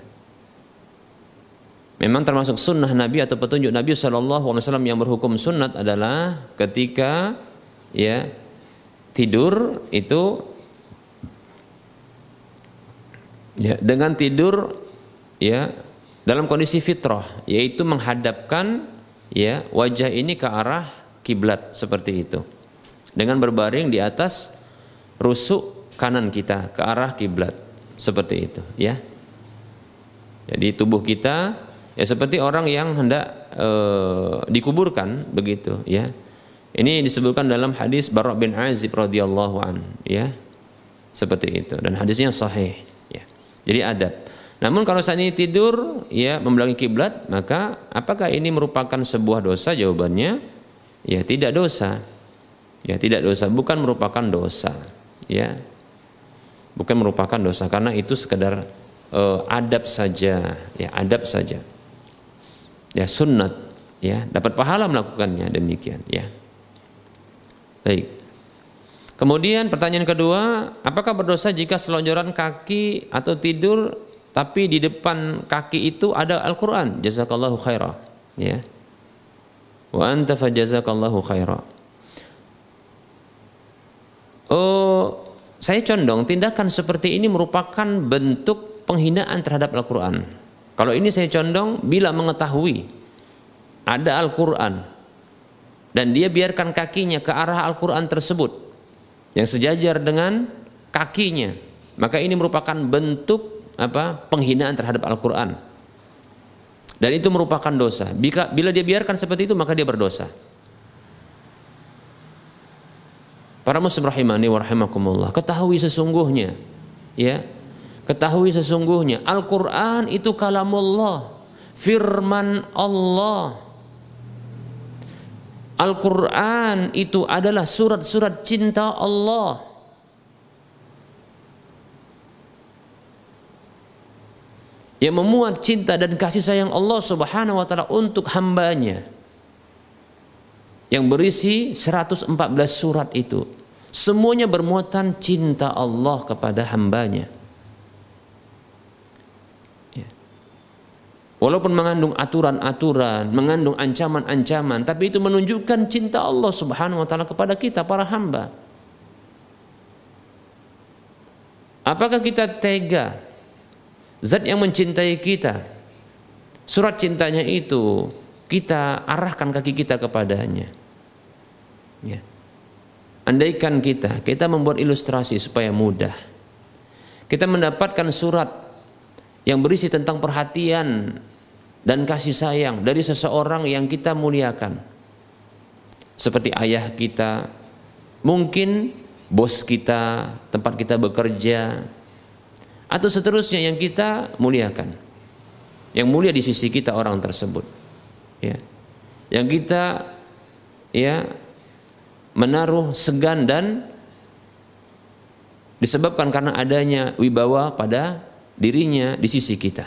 Memang termasuk sunnah Nabi atau petunjuk Nabi Shallallahu Alaihi Wasallam yang berhukum sunnat adalah ketika ya tidur itu ya dengan tidur ya dalam kondisi fitrah yaitu menghadapkan ya wajah ini ke arah kiblat seperti itu dengan berbaring di atas rusuk kanan kita ke arah kiblat. Seperti itu ya. Jadi tubuh kita ya seperti orang yang hendak e, dikuburkan begitu ya. Ini disebutkan dalam hadis Barra bin Azib radhiyallahu an ya. Seperti itu. Dan hadisnya sahih ya. Jadi adab. Namun kalau saat ini tidur ya membelakangi kiblat maka apakah ini merupakan sebuah dosa? Jawabannya ya tidak dosa ya tidak dosa bukan merupakan dosa ya bukan merupakan dosa karena itu sekedar uh, adab saja ya adab saja ya sunnat ya dapat pahala melakukannya demikian ya baik Kemudian pertanyaan kedua, apakah berdosa jika selonjoran kaki atau tidur tapi di depan kaki itu ada Al-Qur'an? Jazakallahu khairah. Ya. Wa anta fajazakallahu khairah. Oh, saya condong tindakan seperti ini merupakan bentuk penghinaan terhadap Al-Qur'an. Kalau ini saya condong bila mengetahui ada Al-Qur'an dan dia biarkan kakinya ke arah Al-Qur'an tersebut yang sejajar dengan kakinya maka ini merupakan bentuk apa penghinaan terhadap Al-Qur'an. Dan itu merupakan dosa. Bila, dia biarkan seperti itu maka dia berdosa para muslim rahimani wa rahimakumullah ketahui sesungguhnya ya ketahui sesungguhnya Al-Qur'an itu kalamullah firman Allah Al-Quran itu adalah surat-surat cinta Allah. Yang memuat cinta dan kasih sayang Allah subhanahu wa ta'ala untuk hambanya. Yang berisi 114 surat itu. Semuanya bermuatan cinta Allah kepada hambanya. Walaupun mengandung aturan-aturan, mengandung ancaman-ancaman, tapi itu menunjukkan cinta Allah Subhanahu wa taala kepada kita para hamba. Apakah kita tega? Zat yang mencintai kita, surat cintanya itu kita arahkan kaki kita kepadanya. Ya. Andaikan kita, kita membuat ilustrasi supaya mudah. Kita mendapatkan surat yang berisi tentang perhatian dan kasih sayang dari seseorang yang kita muliakan. Seperti ayah kita, mungkin bos kita, tempat kita bekerja, atau seterusnya yang kita muliakan. Yang mulia di sisi kita orang tersebut. Ya. Yang kita ya menaruh segan dan disebabkan karena adanya wibawa pada dirinya di sisi kita.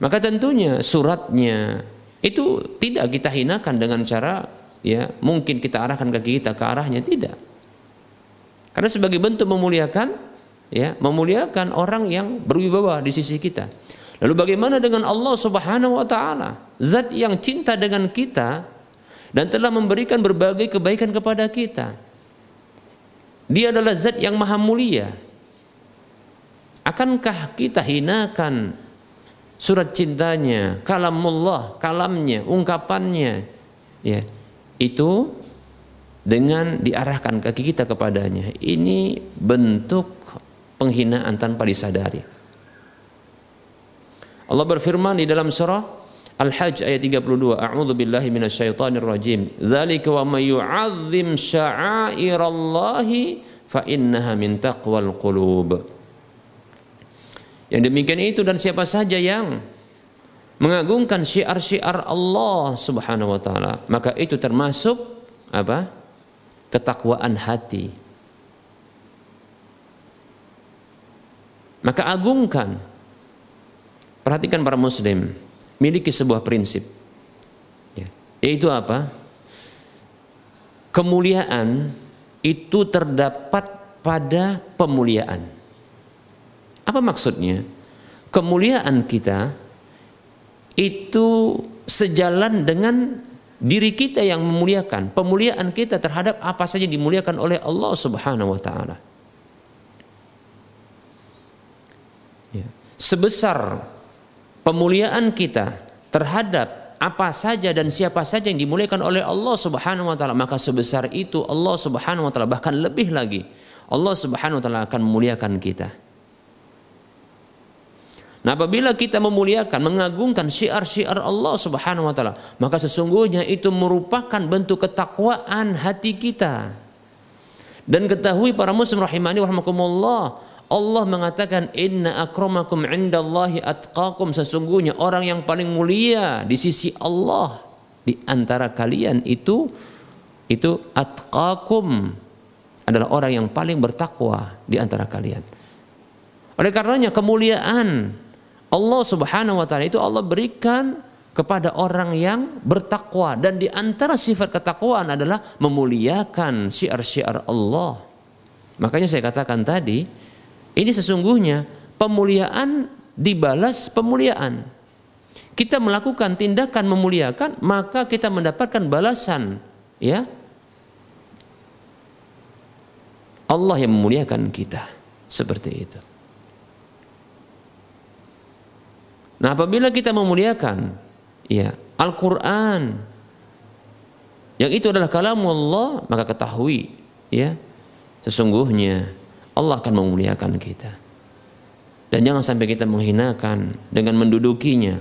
Maka tentunya suratnya itu tidak kita hinakan dengan cara ya mungkin kita arahkan kaki kita ke arahnya tidak. Karena sebagai bentuk memuliakan ya memuliakan orang yang berwibawa di sisi kita. Lalu bagaimana dengan Allah Subhanahu wa taala? Zat yang cinta dengan kita dan telah memberikan berbagai kebaikan kepada kita. Dia adalah zat yang maha mulia. Akankah kita hinakan surat cintanya, kalamullah, kalamnya, ungkapannya, ya itu dengan diarahkan kaki kita kepadanya. Ini bentuk penghinaan tanpa disadari. Allah berfirman di dalam surah Al-Hajj ayat 32, A'udzu billahi minasyaitonir rajim. Dzalika wa may yu'azzim sya'airallahi fa innaha min taqwal qulub. Yang demikian itu dan siapa saja yang mengagungkan syiar-syiar Allah Subhanahu wa taala, maka itu termasuk apa? ketakwaan hati. Maka agungkan. Perhatikan para muslim, miliki sebuah prinsip. Ya. Yaitu apa? Kemuliaan itu terdapat pada pemuliaan. Apa maksudnya? Kemuliaan kita itu sejalan dengan diri kita yang memuliakan. Pemuliaan kita terhadap apa saja dimuliakan oleh Allah Subhanahu wa taala. Ya. Sebesar pemuliaan kita terhadap apa saja dan siapa saja yang dimuliakan oleh Allah Subhanahu wa taala, maka sebesar itu Allah Subhanahu wa taala bahkan lebih lagi Allah Subhanahu wa taala akan memuliakan kita. Nah, apabila kita memuliakan, mengagungkan syiar-syiar Allah Subhanahu wa taala, maka sesungguhnya itu merupakan bentuk ketakwaan hati kita. Dan ketahui para muslim rahimani warahmatullah, Allah mengatakan inna akramakum indallahi atqakum sesungguhnya orang yang paling mulia di sisi Allah di antara kalian itu itu atqakum adalah orang yang paling bertakwa di antara kalian. Oleh karenanya kemuliaan Allah Subhanahu wa taala itu Allah berikan kepada orang yang bertakwa dan di antara sifat ketakwaan adalah memuliakan syiar-syiar Allah. Makanya saya katakan tadi, ini sesungguhnya pemuliaan dibalas pemuliaan. Kita melakukan tindakan memuliakan, maka kita mendapatkan balasan, ya. Allah yang memuliakan kita. Seperti itu. Nah, apabila kita memuliakan ya Al-Qur'an yang itu adalah kalam Allah, maka ketahui ya sesungguhnya Allah akan memuliakan kita. Dan jangan sampai kita menghinakan dengan mendudukinya.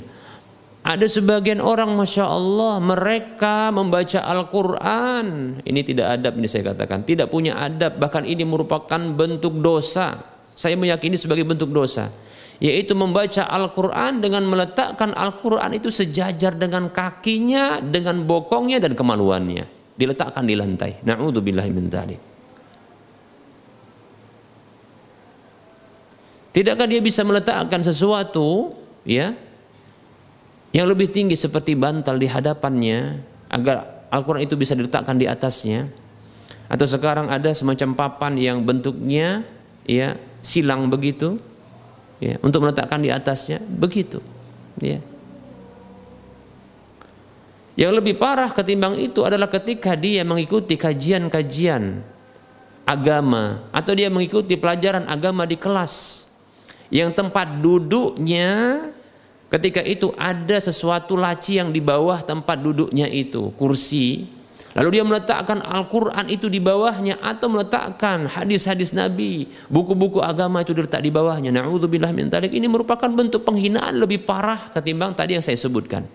Ada sebagian orang Masya Allah mereka membaca Al-Quran. Ini tidak adab ini saya katakan. Tidak punya adab bahkan ini merupakan bentuk dosa. Saya meyakini sebagai bentuk dosa. Yaitu membaca Al-Quran dengan meletakkan Al-Quran itu sejajar dengan kakinya, dengan bokongnya dan kemaluannya. Diletakkan di lantai. Na'udzubillahi min Tidakkah dia bisa meletakkan sesuatu ya yang lebih tinggi seperti bantal di hadapannya agar Al-Qur'an itu bisa diletakkan di atasnya? Atau sekarang ada semacam papan yang bentuknya ya silang begitu ya untuk meletakkan di atasnya begitu ya. Yang lebih parah ketimbang itu adalah ketika dia mengikuti kajian-kajian agama atau dia mengikuti pelajaran agama di kelas yang tempat duduknya ketika itu ada sesuatu laci yang di bawah tempat duduknya itu kursi. Lalu dia meletakkan Al-Quran itu di bawahnya atau meletakkan hadis-hadis Nabi. Buku-buku agama itu diletak di bawahnya. Na'udzubillah min talik ini merupakan bentuk penghinaan lebih parah ketimbang tadi yang saya sebutkan.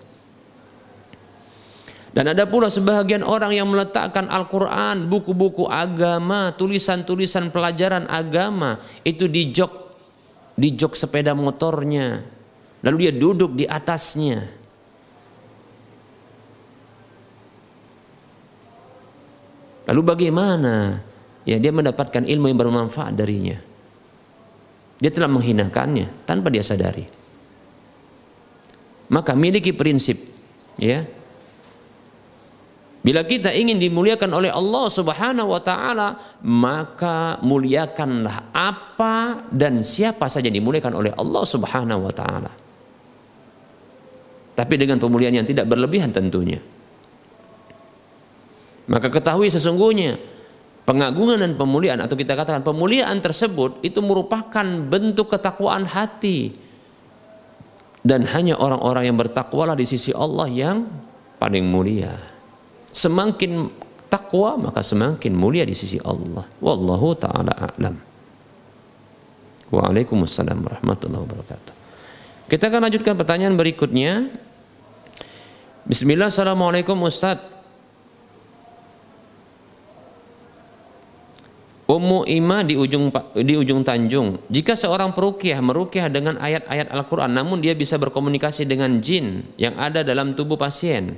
Dan ada pula sebahagian orang yang meletakkan Al-Quran, buku-buku agama, tulisan-tulisan pelajaran agama itu di jok di jok sepeda motornya, lalu dia duduk di atasnya. Lalu bagaimana? Ya dia mendapatkan ilmu yang bermanfaat darinya. Dia telah menghinakannya tanpa dia sadari. Maka miliki prinsip, ya, Bila kita ingin dimuliakan oleh Allah Subhanahu wa taala, maka muliakanlah apa dan siapa saja dimuliakan oleh Allah Subhanahu wa taala. Tapi dengan pemuliaan yang tidak berlebihan tentunya. Maka ketahui sesungguhnya pengagungan dan pemuliaan atau kita katakan pemuliaan tersebut itu merupakan bentuk ketakwaan hati. Dan hanya orang-orang yang bertakwalah di sisi Allah yang paling mulia. Semakin takwa maka semakin mulia di sisi Allah. Wallahu taala a'lam. Waalaikumsalam warahmatullahi wabarakatuh. Kita akan lanjutkan pertanyaan berikutnya. Bismillah, Assalamualaikum Ustaz. Ummu Ima di ujung di ujung Tanjung. Jika seorang perukiah merukiah dengan ayat-ayat Al-Qur'an namun dia bisa berkomunikasi dengan jin yang ada dalam tubuh pasien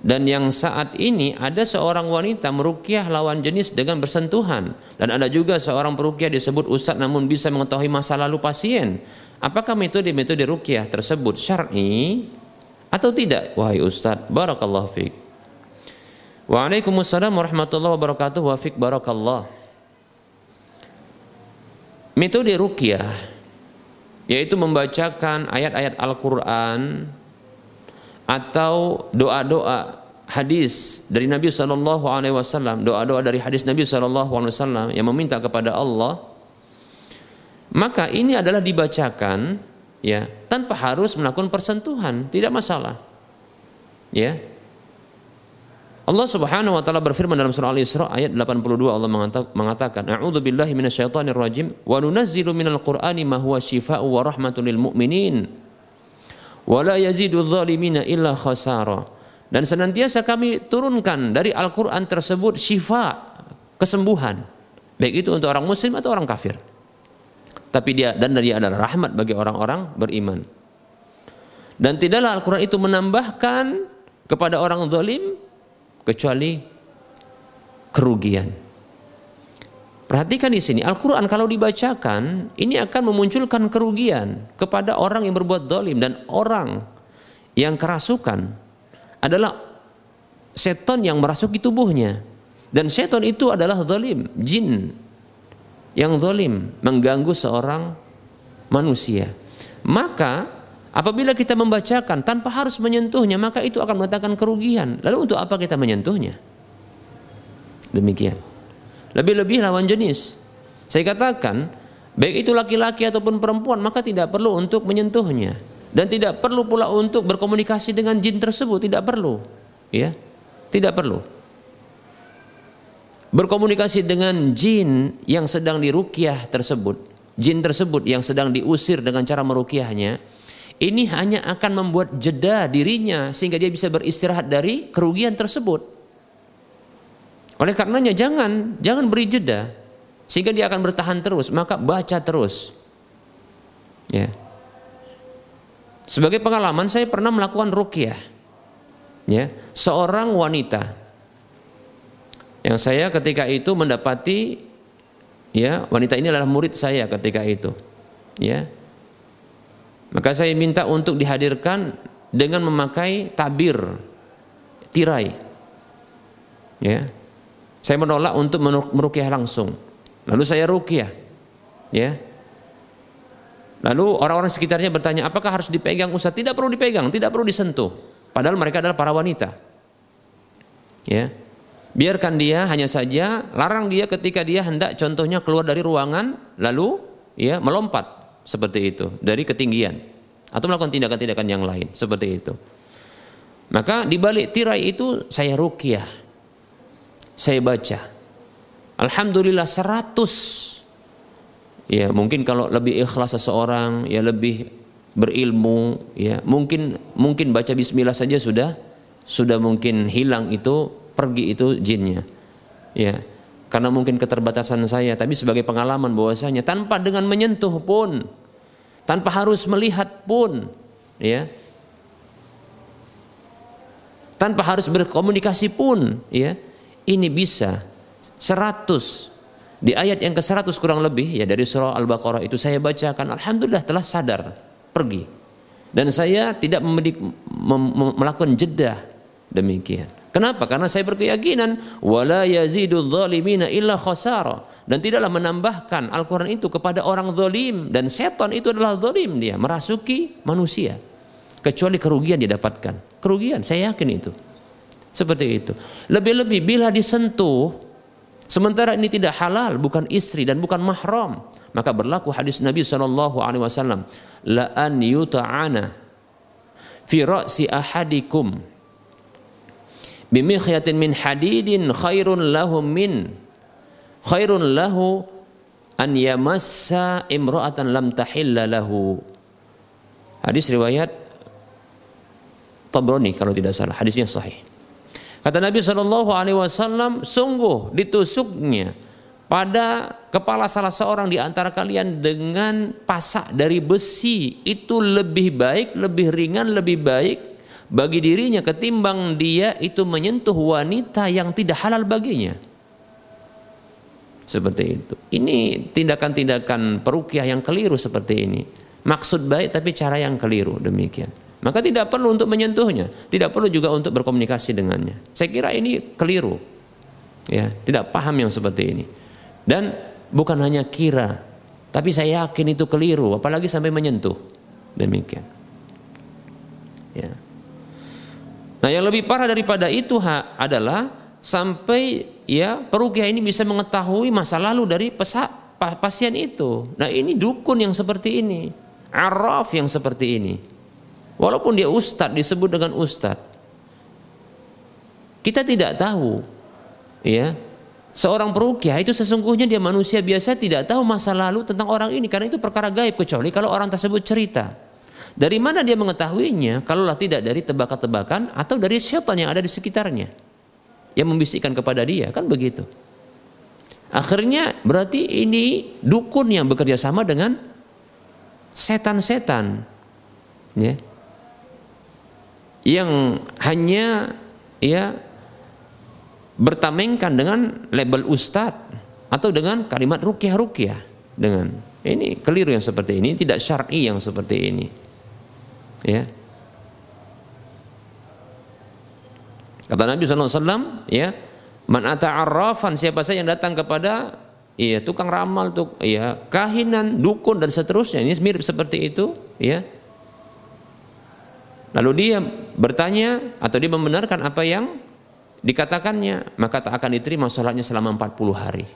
dan yang saat ini ada seorang wanita merukyah lawan jenis dengan bersentuhan dan ada juga seorang perukyah disebut ustaz namun bisa mengetahui masa lalu pasien. Apakah metode-metode rukyah tersebut syar'i atau tidak? Wahai ustaz, barakallahu fiik. Waalaikumsalam warahmatullahi wabarakatuh. Wa fiik barakallah. Metode rukyah yaitu membacakan ayat-ayat Al-Qur'an atau doa-doa hadis dari Nabi Shallallahu Alaihi Wasallam, doa-doa dari hadis Nabi Shallallahu Alaihi Wasallam yang meminta kepada Allah, maka ini adalah dibacakan ya tanpa harus melakukan persentuhan, tidak masalah. Ya. Allah Subhanahu wa taala berfirman dalam surah Al-Isra ayat 82 Allah mengatakan, "A'udzu billahi minasyaitonir rajim wa nunazzilu minal qur'ani ma huwa syifaa'u wa rahmatun lil mu'minin." Wala yazidu dhalimina illa khasara. Dan senantiasa kami turunkan dari Al-Qur'an tersebut syifa kesembuhan. Baik itu untuk orang muslim atau orang kafir. Tapi dia dan dia adalah rahmat bagi orang-orang beriman. Dan tidaklah Al-Qur'an itu menambahkan kepada orang zalim kecuali kerugian Perhatikan di sini, Al-Quran kalau dibacakan, ini akan memunculkan kerugian kepada orang yang berbuat dolim dan orang yang kerasukan adalah seton yang merasuki tubuhnya. Dan seton itu adalah dolim, jin. yang zalim mengganggu seorang manusia. Maka apabila kita membacakan tanpa harus menyentuhnya, maka itu akan mendatangkan kerugian. Lalu untuk apa kita menyentuhnya? Demikian. Lebih-lebih lawan jenis. Saya katakan, baik itu laki-laki ataupun perempuan, maka tidak perlu untuk menyentuhnya dan tidak perlu pula untuk berkomunikasi dengan jin tersebut, tidak perlu. Ya. Tidak perlu. Berkomunikasi dengan jin yang sedang dirukyah tersebut, jin tersebut yang sedang diusir dengan cara merukyahnya, ini hanya akan membuat jeda dirinya sehingga dia bisa beristirahat dari kerugian tersebut. Oleh karenanya jangan jangan beri jeda sehingga dia akan bertahan terus, maka baca terus. Ya. Sebagai pengalaman saya pernah melakukan rukyah. Ya, seorang wanita yang saya ketika itu mendapati ya, wanita ini adalah murid saya ketika itu. Ya. Maka saya minta untuk dihadirkan dengan memakai tabir tirai. Ya. Saya menolak untuk merukyah langsung. Lalu saya rukyah. Ya. Lalu orang-orang sekitarnya bertanya, apakah harus dipegang Ustaz? Tidak perlu dipegang, tidak perlu disentuh. Padahal mereka adalah para wanita. Ya. Biarkan dia hanya saja larang dia ketika dia hendak contohnya keluar dari ruangan lalu ya melompat seperti itu dari ketinggian atau melakukan tindakan-tindakan yang lain seperti itu. Maka di balik tirai itu saya rukyah. Saya baca. Alhamdulillah 100 ya mungkin kalau lebih ikhlas seseorang ya lebih berilmu ya. Mungkin mungkin baca bismillah saja sudah sudah mungkin hilang itu pergi itu jinnya. Ya karena mungkin keterbatasan saya. Tapi sebagai pengalaman bahwasanya tanpa dengan menyentuh pun tanpa harus melihat pun ya. Tanpa harus berkomunikasi pun ya ini bisa 100 di ayat yang ke-100 kurang lebih ya dari surah Al-Baqarah itu saya bacakan alhamdulillah telah sadar pergi. Dan saya tidak memedik, mem, melakukan jeda demikian. Kenapa? Karena saya berkeyakinan wala zalimina illa khasara dan tidaklah menambahkan Al-Qur'an itu kepada orang zalim dan setan itu adalah zalim dia merasuki manusia kecuali kerugian didapatkan. Kerugian saya yakin itu. Seperti itu. Lebih-lebih bila disentuh Sementara ini tidak halal, bukan istri dan bukan mahram. Maka berlaku hadis Nabi sallallahu alaihi wasallam, la an yuta'ana fi ra'si ahadikum bimikhyatin min hadidin khairun lahu min khairun lahu an yamassa imra'atan lam tahilla lahu. Hadis riwayat Tabrani kalau tidak salah, hadisnya sahih. Kata Nabi Shallallahu Alaihi Wasallam, sungguh ditusuknya pada kepala salah seorang di antara kalian dengan pasak dari besi itu lebih baik, lebih ringan, lebih baik bagi dirinya ketimbang dia itu menyentuh wanita yang tidak halal baginya. Seperti itu. Ini tindakan-tindakan perukiah yang keliru seperti ini. Maksud baik tapi cara yang keliru demikian. Maka tidak perlu untuk menyentuhnya, tidak perlu juga untuk berkomunikasi dengannya. Saya kira ini keliru. Ya, tidak paham yang seperti ini. Dan bukan hanya kira, tapi saya yakin itu keliru, apalagi sampai menyentuh. Demikian. Ya. Nah, yang lebih parah daripada itu adalah sampai ya perukiah ini bisa mengetahui masa lalu dari pesa, pasien itu. Nah, ini dukun yang seperti ini, araf yang seperti ini. Walaupun dia ustadz disebut dengan ustadz. Kita tidak tahu ya. Seorang perukiah itu sesungguhnya dia manusia biasa tidak tahu masa lalu tentang orang ini karena itu perkara gaib kecuali kalau orang tersebut cerita. Dari mana dia mengetahuinya? Kalaulah tidak dari tebak-tebakan atau dari syaitan yang ada di sekitarnya yang membisikkan kepada dia, kan begitu. Akhirnya berarti ini dukun yang bekerja sama dengan setan-setan. Ya yang hanya ya bertamengkan dengan label ustadz atau dengan kalimat rukyah rukyah dengan. Ini keliru yang seperti ini tidak syar'i yang seperti ini. Ya. Kata Nabi SAW ya man ata'arrafan siapa saja yang datang kepada iya tukang ramal tuh iya kahinan dukun dan seterusnya ini mirip seperti itu ya lalu dia bertanya atau dia membenarkan apa yang dikatakannya maka tak akan diterima sholatnya selama 40 hari.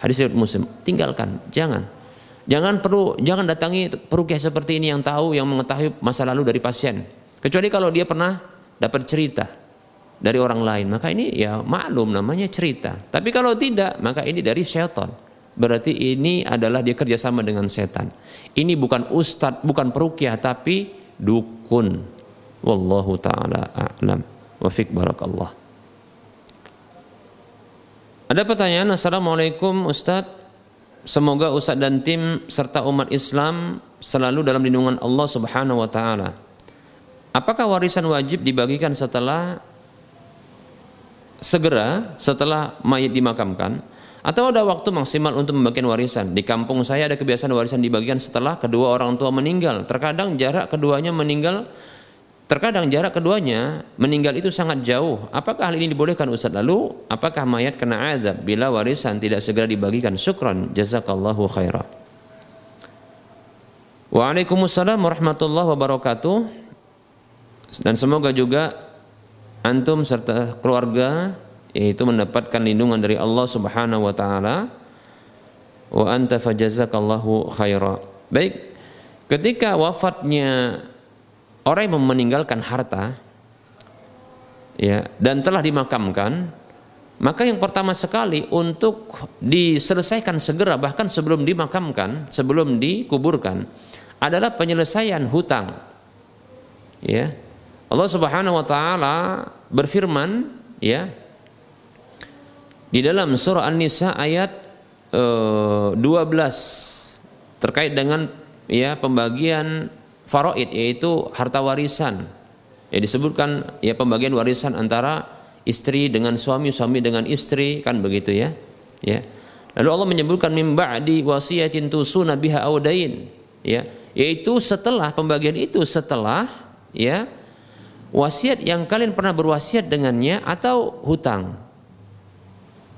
Hadis riwayat muslim. Tinggalkan jangan. Jangan perlu jangan datangi perukiah seperti ini yang tahu yang mengetahui masa lalu dari pasien. Kecuali kalau dia pernah dapat cerita dari orang lain. Maka ini ya maklum namanya cerita. Tapi kalau tidak maka ini dari syaitan. Berarti ini adalah dia kerjasama dengan setan. Ini bukan ustadz bukan perukiah tapi dukun. Wallahu taala a'lam. Wa fik barakallah. Ada pertanyaan Assalamualaikum Ustadz Semoga Ustadz dan tim serta umat Islam selalu dalam lindungan Allah Subhanahu wa taala. Apakah warisan wajib dibagikan setelah segera setelah mayat dimakamkan atau ada waktu maksimal untuk membagikan warisan. Di kampung saya ada kebiasaan warisan dibagikan setelah kedua orang tua meninggal. Terkadang jarak keduanya meninggal Terkadang jarak keduanya meninggal itu sangat jauh. Apakah hal ini dibolehkan Ustaz? Lalu apakah mayat kena azab bila warisan tidak segera dibagikan? Syukran. Jazakallahu khairan. Waalaikumsalam warahmatullahi wabarakatuh. Dan semoga juga antum serta keluarga yaitu mendapatkan lindungan dari Allah Subhanahu wa taala wa anta fajazakallahu khaira. Baik. Ketika wafatnya orang yang meninggalkan harta ya dan telah dimakamkan maka yang pertama sekali untuk diselesaikan segera bahkan sebelum dimakamkan, sebelum dikuburkan adalah penyelesaian hutang. Ya. Allah Subhanahu wa taala berfirman ya di dalam surah An-Nisa ayat uh, eh, 12 terkait dengan ya pembagian faraid yaitu harta warisan. Ya disebutkan ya pembagian warisan antara istri dengan suami, suami dengan istri kan begitu ya. Ya. Lalu Allah menyebutkan mim ba'di wasiyatin tusuna biha audain ya, yaitu setelah pembagian itu setelah ya wasiat yang kalian pernah berwasiat dengannya atau hutang.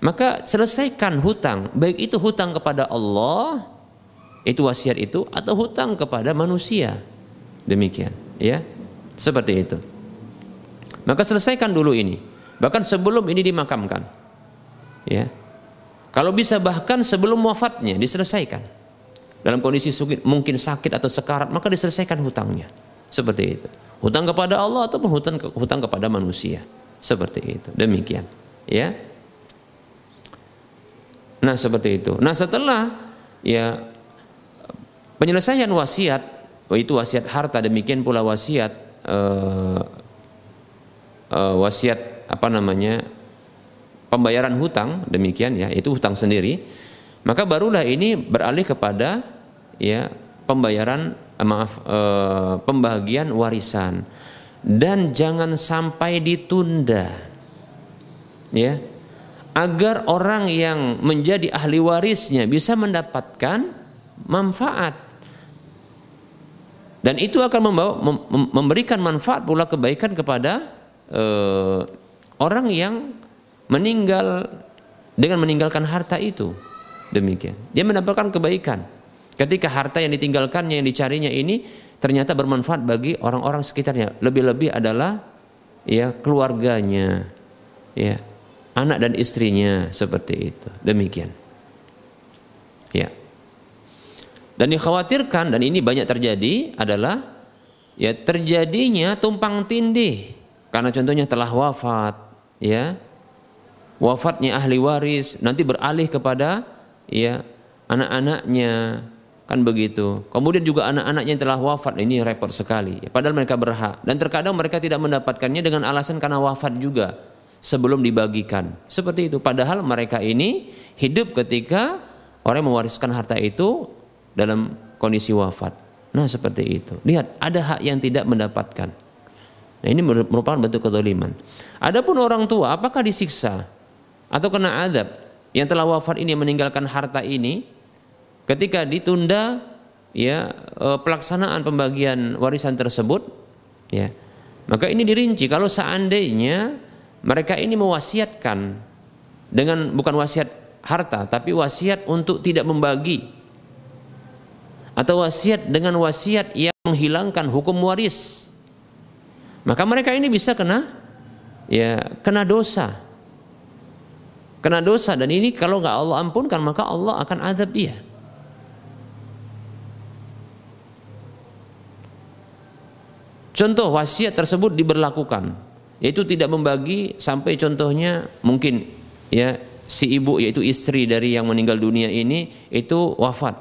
Maka selesaikan hutang, baik itu hutang kepada Allah, itu wasiat itu atau hutang kepada manusia. Demikian, ya. Seperti itu. Maka selesaikan dulu ini. Bahkan sebelum ini dimakamkan. Ya. Kalau bisa bahkan sebelum wafatnya diselesaikan. Dalam kondisi mungkin sakit atau sekarat, maka diselesaikan hutangnya. Seperti itu hutang kepada Allah ataupun hutang hutang kepada manusia seperti itu demikian ya nah seperti itu. Nah setelah ya penyelesaian wasiat oh itu wasiat harta demikian pula wasiat uh, uh, wasiat apa namanya pembayaran hutang demikian ya itu hutang sendiri maka barulah ini beralih kepada ya pembayaran Eh, maaf eh, pembagian warisan. Dan jangan sampai ditunda ya agar orang yang menjadi ahli warisnya bisa mendapatkan manfaat. Dan itu akan membawa memberikan manfaat pula kebaikan kepada eh, orang yang meninggal dengan meninggalkan harta itu. Demikian. Dia mendapatkan kebaikan. Ketika harta yang ditinggalkannya yang dicarinya ini ternyata bermanfaat bagi orang-orang sekitarnya. Lebih-lebih adalah ya keluarganya, ya anak dan istrinya seperti itu. Demikian. Ya. Dan dikhawatirkan dan ini banyak terjadi adalah ya terjadinya tumpang tindih karena contohnya telah wafat, ya wafatnya ahli waris nanti beralih kepada ya anak-anaknya kan begitu. Kemudian juga anak-anaknya yang telah wafat ini repot sekali. Padahal mereka berhak dan terkadang mereka tidak mendapatkannya dengan alasan karena wafat juga sebelum dibagikan. Seperti itu. Padahal mereka ini hidup ketika orang mewariskan harta itu dalam kondisi wafat. Nah seperti itu. Lihat ada hak yang tidak mendapatkan. Nah ini merupakan bentuk kedoliman. Adapun orang tua apakah disiksa atau kena adab yang telah wafat ini meninggalkan harta ini ketika ditunda ya e, pelaksanaan pembagian warisan tersebut ya maka ini dirinci kalau seandainya mereka ini mewasiatkan dengan bukan wasiat harta, tapi wasiat untuk tidak membagi. Atau wasiat dengan wasiat yang menghilangkan hukum waris. Maka mereka ini bisa kena ya kena dosa. Kena dosa dan ini kalau nggak Allah ampunkan maka Allah akan adab dia. Contoh wasiat tersebut diberlakukan yaitu tidak membagi sampai contohnya mungkin ya si ibu yaitu istri dari yang meninggal dunia ini itu wafat.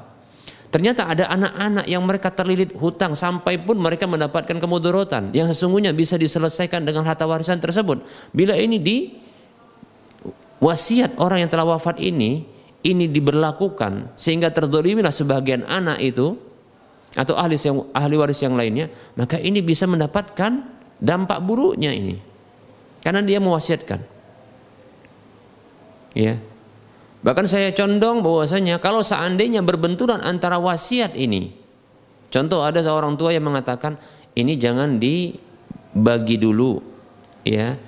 Ternyata ada anak-anak yang mereka terlilit hutang sampai pun mereka mendapatkan kemudorotan yang sesungguhnya bisa diselesaikan dengan harta warisan tersebut. Bila ini di wasiat orang yang telah wafat ini ini diberlakukan sehingga terdolimilah sebagian anak itu atau ahli ahli waris yang lainnya, maka ini bisa mendapatkan dampak buruknya ini. Karena dia mewasiatkan. Ya. Bahkan saya condong bahwasanya kalau seandainya berbenturan antara wasiat ini. Contoh ada seorang tua yang mengatakan ini jangan dibagi dulu ya.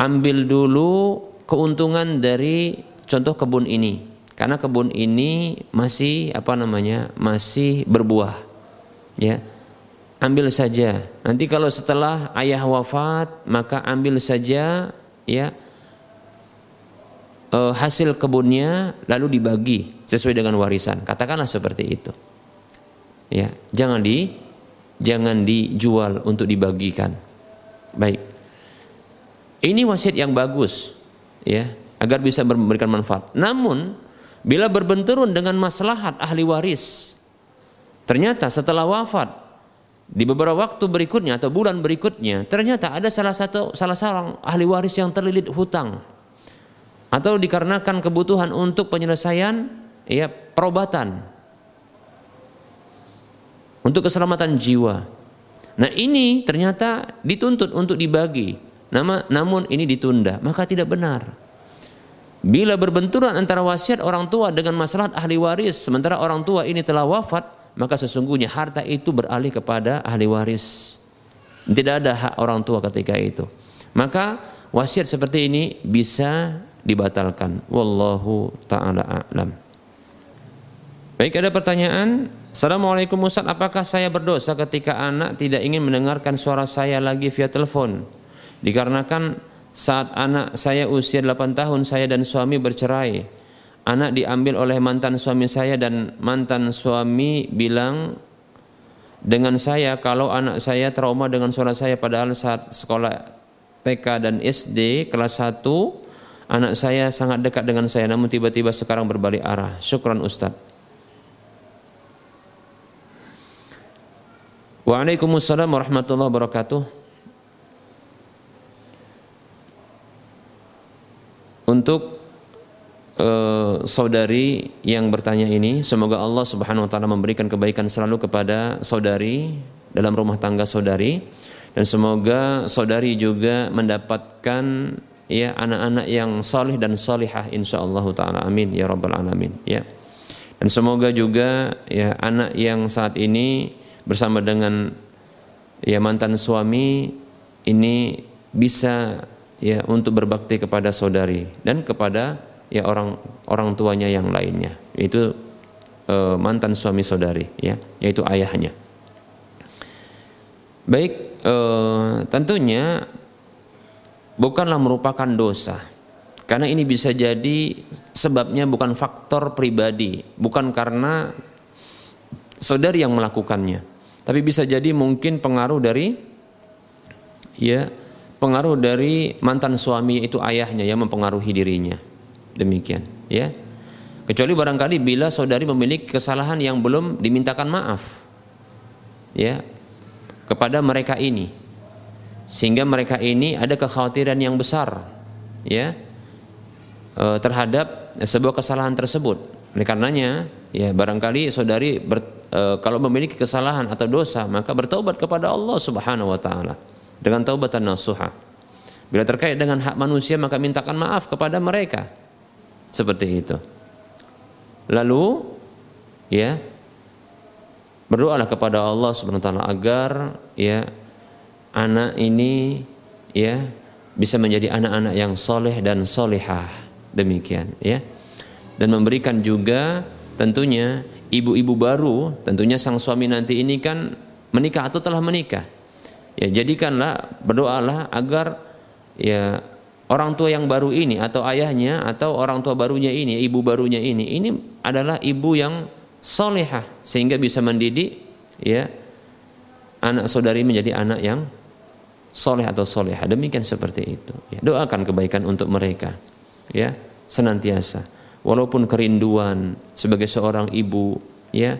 Ambil dulu keuntungan dari contoh kebun ini. Karena kebun ini masih apa namanya? masih berbuah ya ambil saja. Nanti kalau setelah ayah wafat maka ambil saja ya e, hasil kebunnya lalu dibagi sesuai dengan warisan. Katakanlah seperti itu. Ya jangan di jangan dijual untuk dibagikan. Baik. Ini wasiat yang bagus ya agar bisa memberikan manfaat. Namun bila berbenturun dengan maslahat ahli waris Ternyata setelah wafat di beberapa waktu berikutnya atau bulan berikutnya ternyata ada salah satu salah seorang ahli waris yang terlilit hutang atau dikarenakan kebutuhan untuk penyelesaian ya perobatan untuk keselamatan jiwa. Nah ini ternyata dituntut untuk dibagi. Nama, namun ini ditunda, maka tidak benar. Bila berbenturan antara wasiat orang tua dengan masalah ahli waris, sementara orang tua ini telah wafat, maka sesungguhnya harta itu beralih kepada ahli waris. Tidak ada hak orang tua ketika itu. Maka wasiat seperti ini bisa dibatalkan. Wallahu taala a'lam. Baik ada pertanyaan. Assalamualaikum Ustaz, apakah saya berdosa ketika anak tidak ingin mendengarkan suara saya lagi via telepon? Dikarenakan saat anak saya usia 8 tahun saya dan suami bercerai anak diambil oleh mantan suami saya dan mantan suami bilang dengan saya kalau anak saya trauma dengan suara saya padahal saat sekolah TK dan SD kelas 1 anak saya sangat dekat dengan saya namun tiba-tiba sekarang berbalik arah. Syukran Ustaz. Waalaikumsalam warahmatullahi wabarakatuh. Untuk uh, saudari yang bertanya ini semoga Allah Subhanahu wa taala memberikan kebaikan selalu kepada saudari dalam rumah tangga saudari. Dan semoga saudari juga mendapatkan ya anak-anak yang saleh dan salihah insyaallah taala. Amin ya rabbal alamin ya. Dan semoga juga ya anak yang saat ini bersama dengan ya mantan suami ini bisa ya untuk berbakti kepada saudari dan kepada ya orang orang tuanya yang lainnya. Itu e, mantan suami saudari ya yaitu ayahnya. Baik e, tentunya bukanlah merupakan dosa. Karena ini bisa jadi sebabnya bukan faktor pribadi bukan karena saudari yang melakukannya. Tapi bisa jadi mungkin pengaruh dari ya pengaruh dari mantan suami itu ayahnya yang mempengaruhi dirinya demikian ya. Kecuali barangkali bila saudari memiliki kesalahan yang belum dimintakan maaf ya kepada mereka ini. Sehingga mereka ini ada kekhawatiran yang besar ya e, terhadap sebuah kesalahan tersebut. Oleh karenanya ya barangkali saudari ber, e, kalau memiliki kesalahan atau dosa maka bertobat kepada Allah Subhanahu wa taala dengan taubatan nasuha. Bila terkait dengan hak manusia maka mintakan maaf kepada mereka seperti itu. Lalu ya berdoalah kepada Allah Subhanahu wa taala agar ya anak ini ya bisa menjadi anak-anak yang soleh dan solehah. Demikian ya. Dan memberikan juga tentunya ibu-ibu baru tentunya sang suami nanti ini kan menikah atau telah menikah. Ya jadikanlah berdoalah agar ya orang tua yang baru ini atau ayahnya atau orang tua barunya ini ibu barunya ini ini adalah ibu yang solehah sehingga bisa mendidik ya anak saudari menjadi anak yang soleh atau soleha demikian seperti itu ya, doakan kebaikan untuk mereka ya senantiasa. Walaupun kerinduan sebagai seorang ibu ya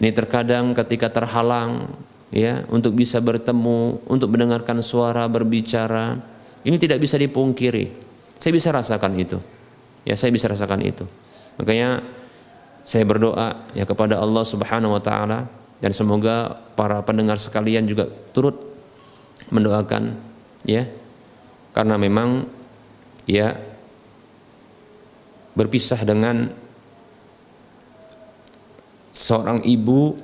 ini terkadang ketika terhalang ya untuk bisa bertemu untuk mendengarkan suara berbicara ini tidak bisa dipungkiri. Saya bisa rasakan itu. Ya saya bisa rasakan itu. Makanya saya berdoa ya kepada Allah Subhanahu wa taala dan semoga para pendengar sekalian juga turut mendoakan ya. Karena memang ya berpisah dengan seorang ibu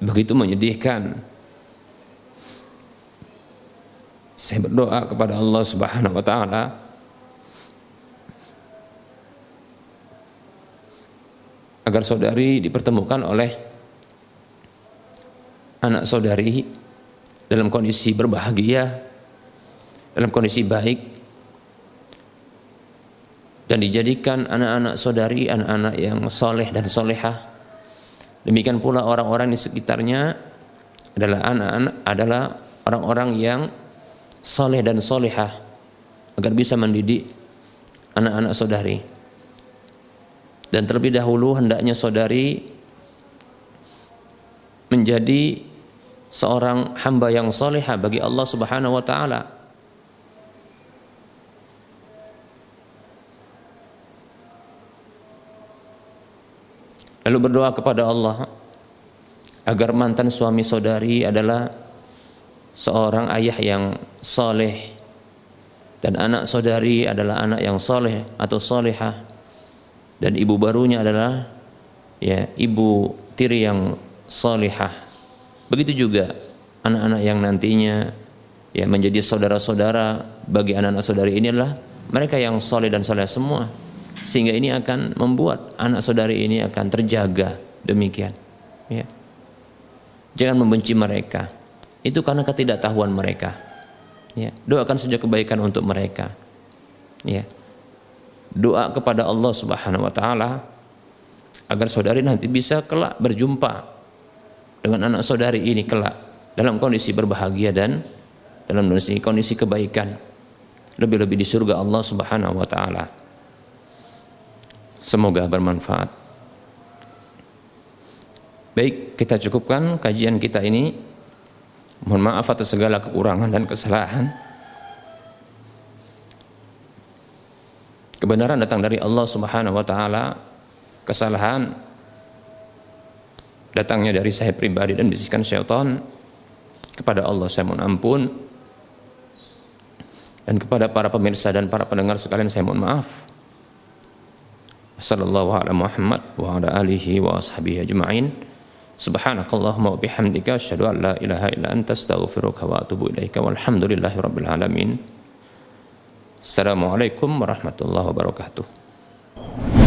begitu menyedihkan saya berdoa kepada Allah Subhanahu wa taala agar saudari dipertemukan oleh anak saudari dalam kondisi berbahagia, dalam kondisi baik, dan dijadikan anak-anak saudari anak-anak yang soleh dan solehah. Demikian pula orang-orang di sekitarnya adalah anak-anak adalah orang-orang yang soleh dan solehah agar bisa mendidik anak-anak saudari. Dan terlebih dahulu hendaknya saudari menjadi seorang hamba yang salihah bagi Allah Subhanahu wa taala. Lalu berdoa kepada Allah agar mantan suami saudari adalah seorang ayah yang saleh dan anak saudari adalah anak yang saleh atau salihah dan ibu barunya adalah ya ibu tiri yang salihah Begitu juga anak-anak yang nantinya ya menjadi saudara-saudara bagi anak-anak saudari ini adalah mereka yang soleh dan soleh semua. Sehingga ini akan membuat anak saudari ini akan terjaga demikian ya. Jangan membenci mereka itu karena ketidaktahuan mereka ya doakan saja kebaikan untuk mereka ya doa kepada Allah Subhanahu wa taala agar saudari nanti bisa kelak berjumpa dengan anak saudari ini kelak dalam kondisi berbahagia dan dalam kondisi, kondisi kebaikan lebih-lebih di surga Allah Subhanahu wa taala. Semoga bermanfaat. Baik, kita cukupkan kajian kita ini. Mohon maaf atas segala kekurangan dan kesalahan. Kebenaran datang dari Allah Subhanahu wa taala. Kesalahan datangnya dari saya pribadi dan bisikan syaitan kepada Allah saya mohon ampun dan kepada para pemirsa dan para pendengar sekalian saya mohon maaf sallallahu ala Muhammad wa ala alihi wa ashabihi ajma'in subhanakallahumma wa bihamdika asyhadu an la ilaha illa anta astaghfiruka wa atubu ilaika walhamdulillahi rabbil alamin. Assalamualaikum warahmatullahi wabarakatuh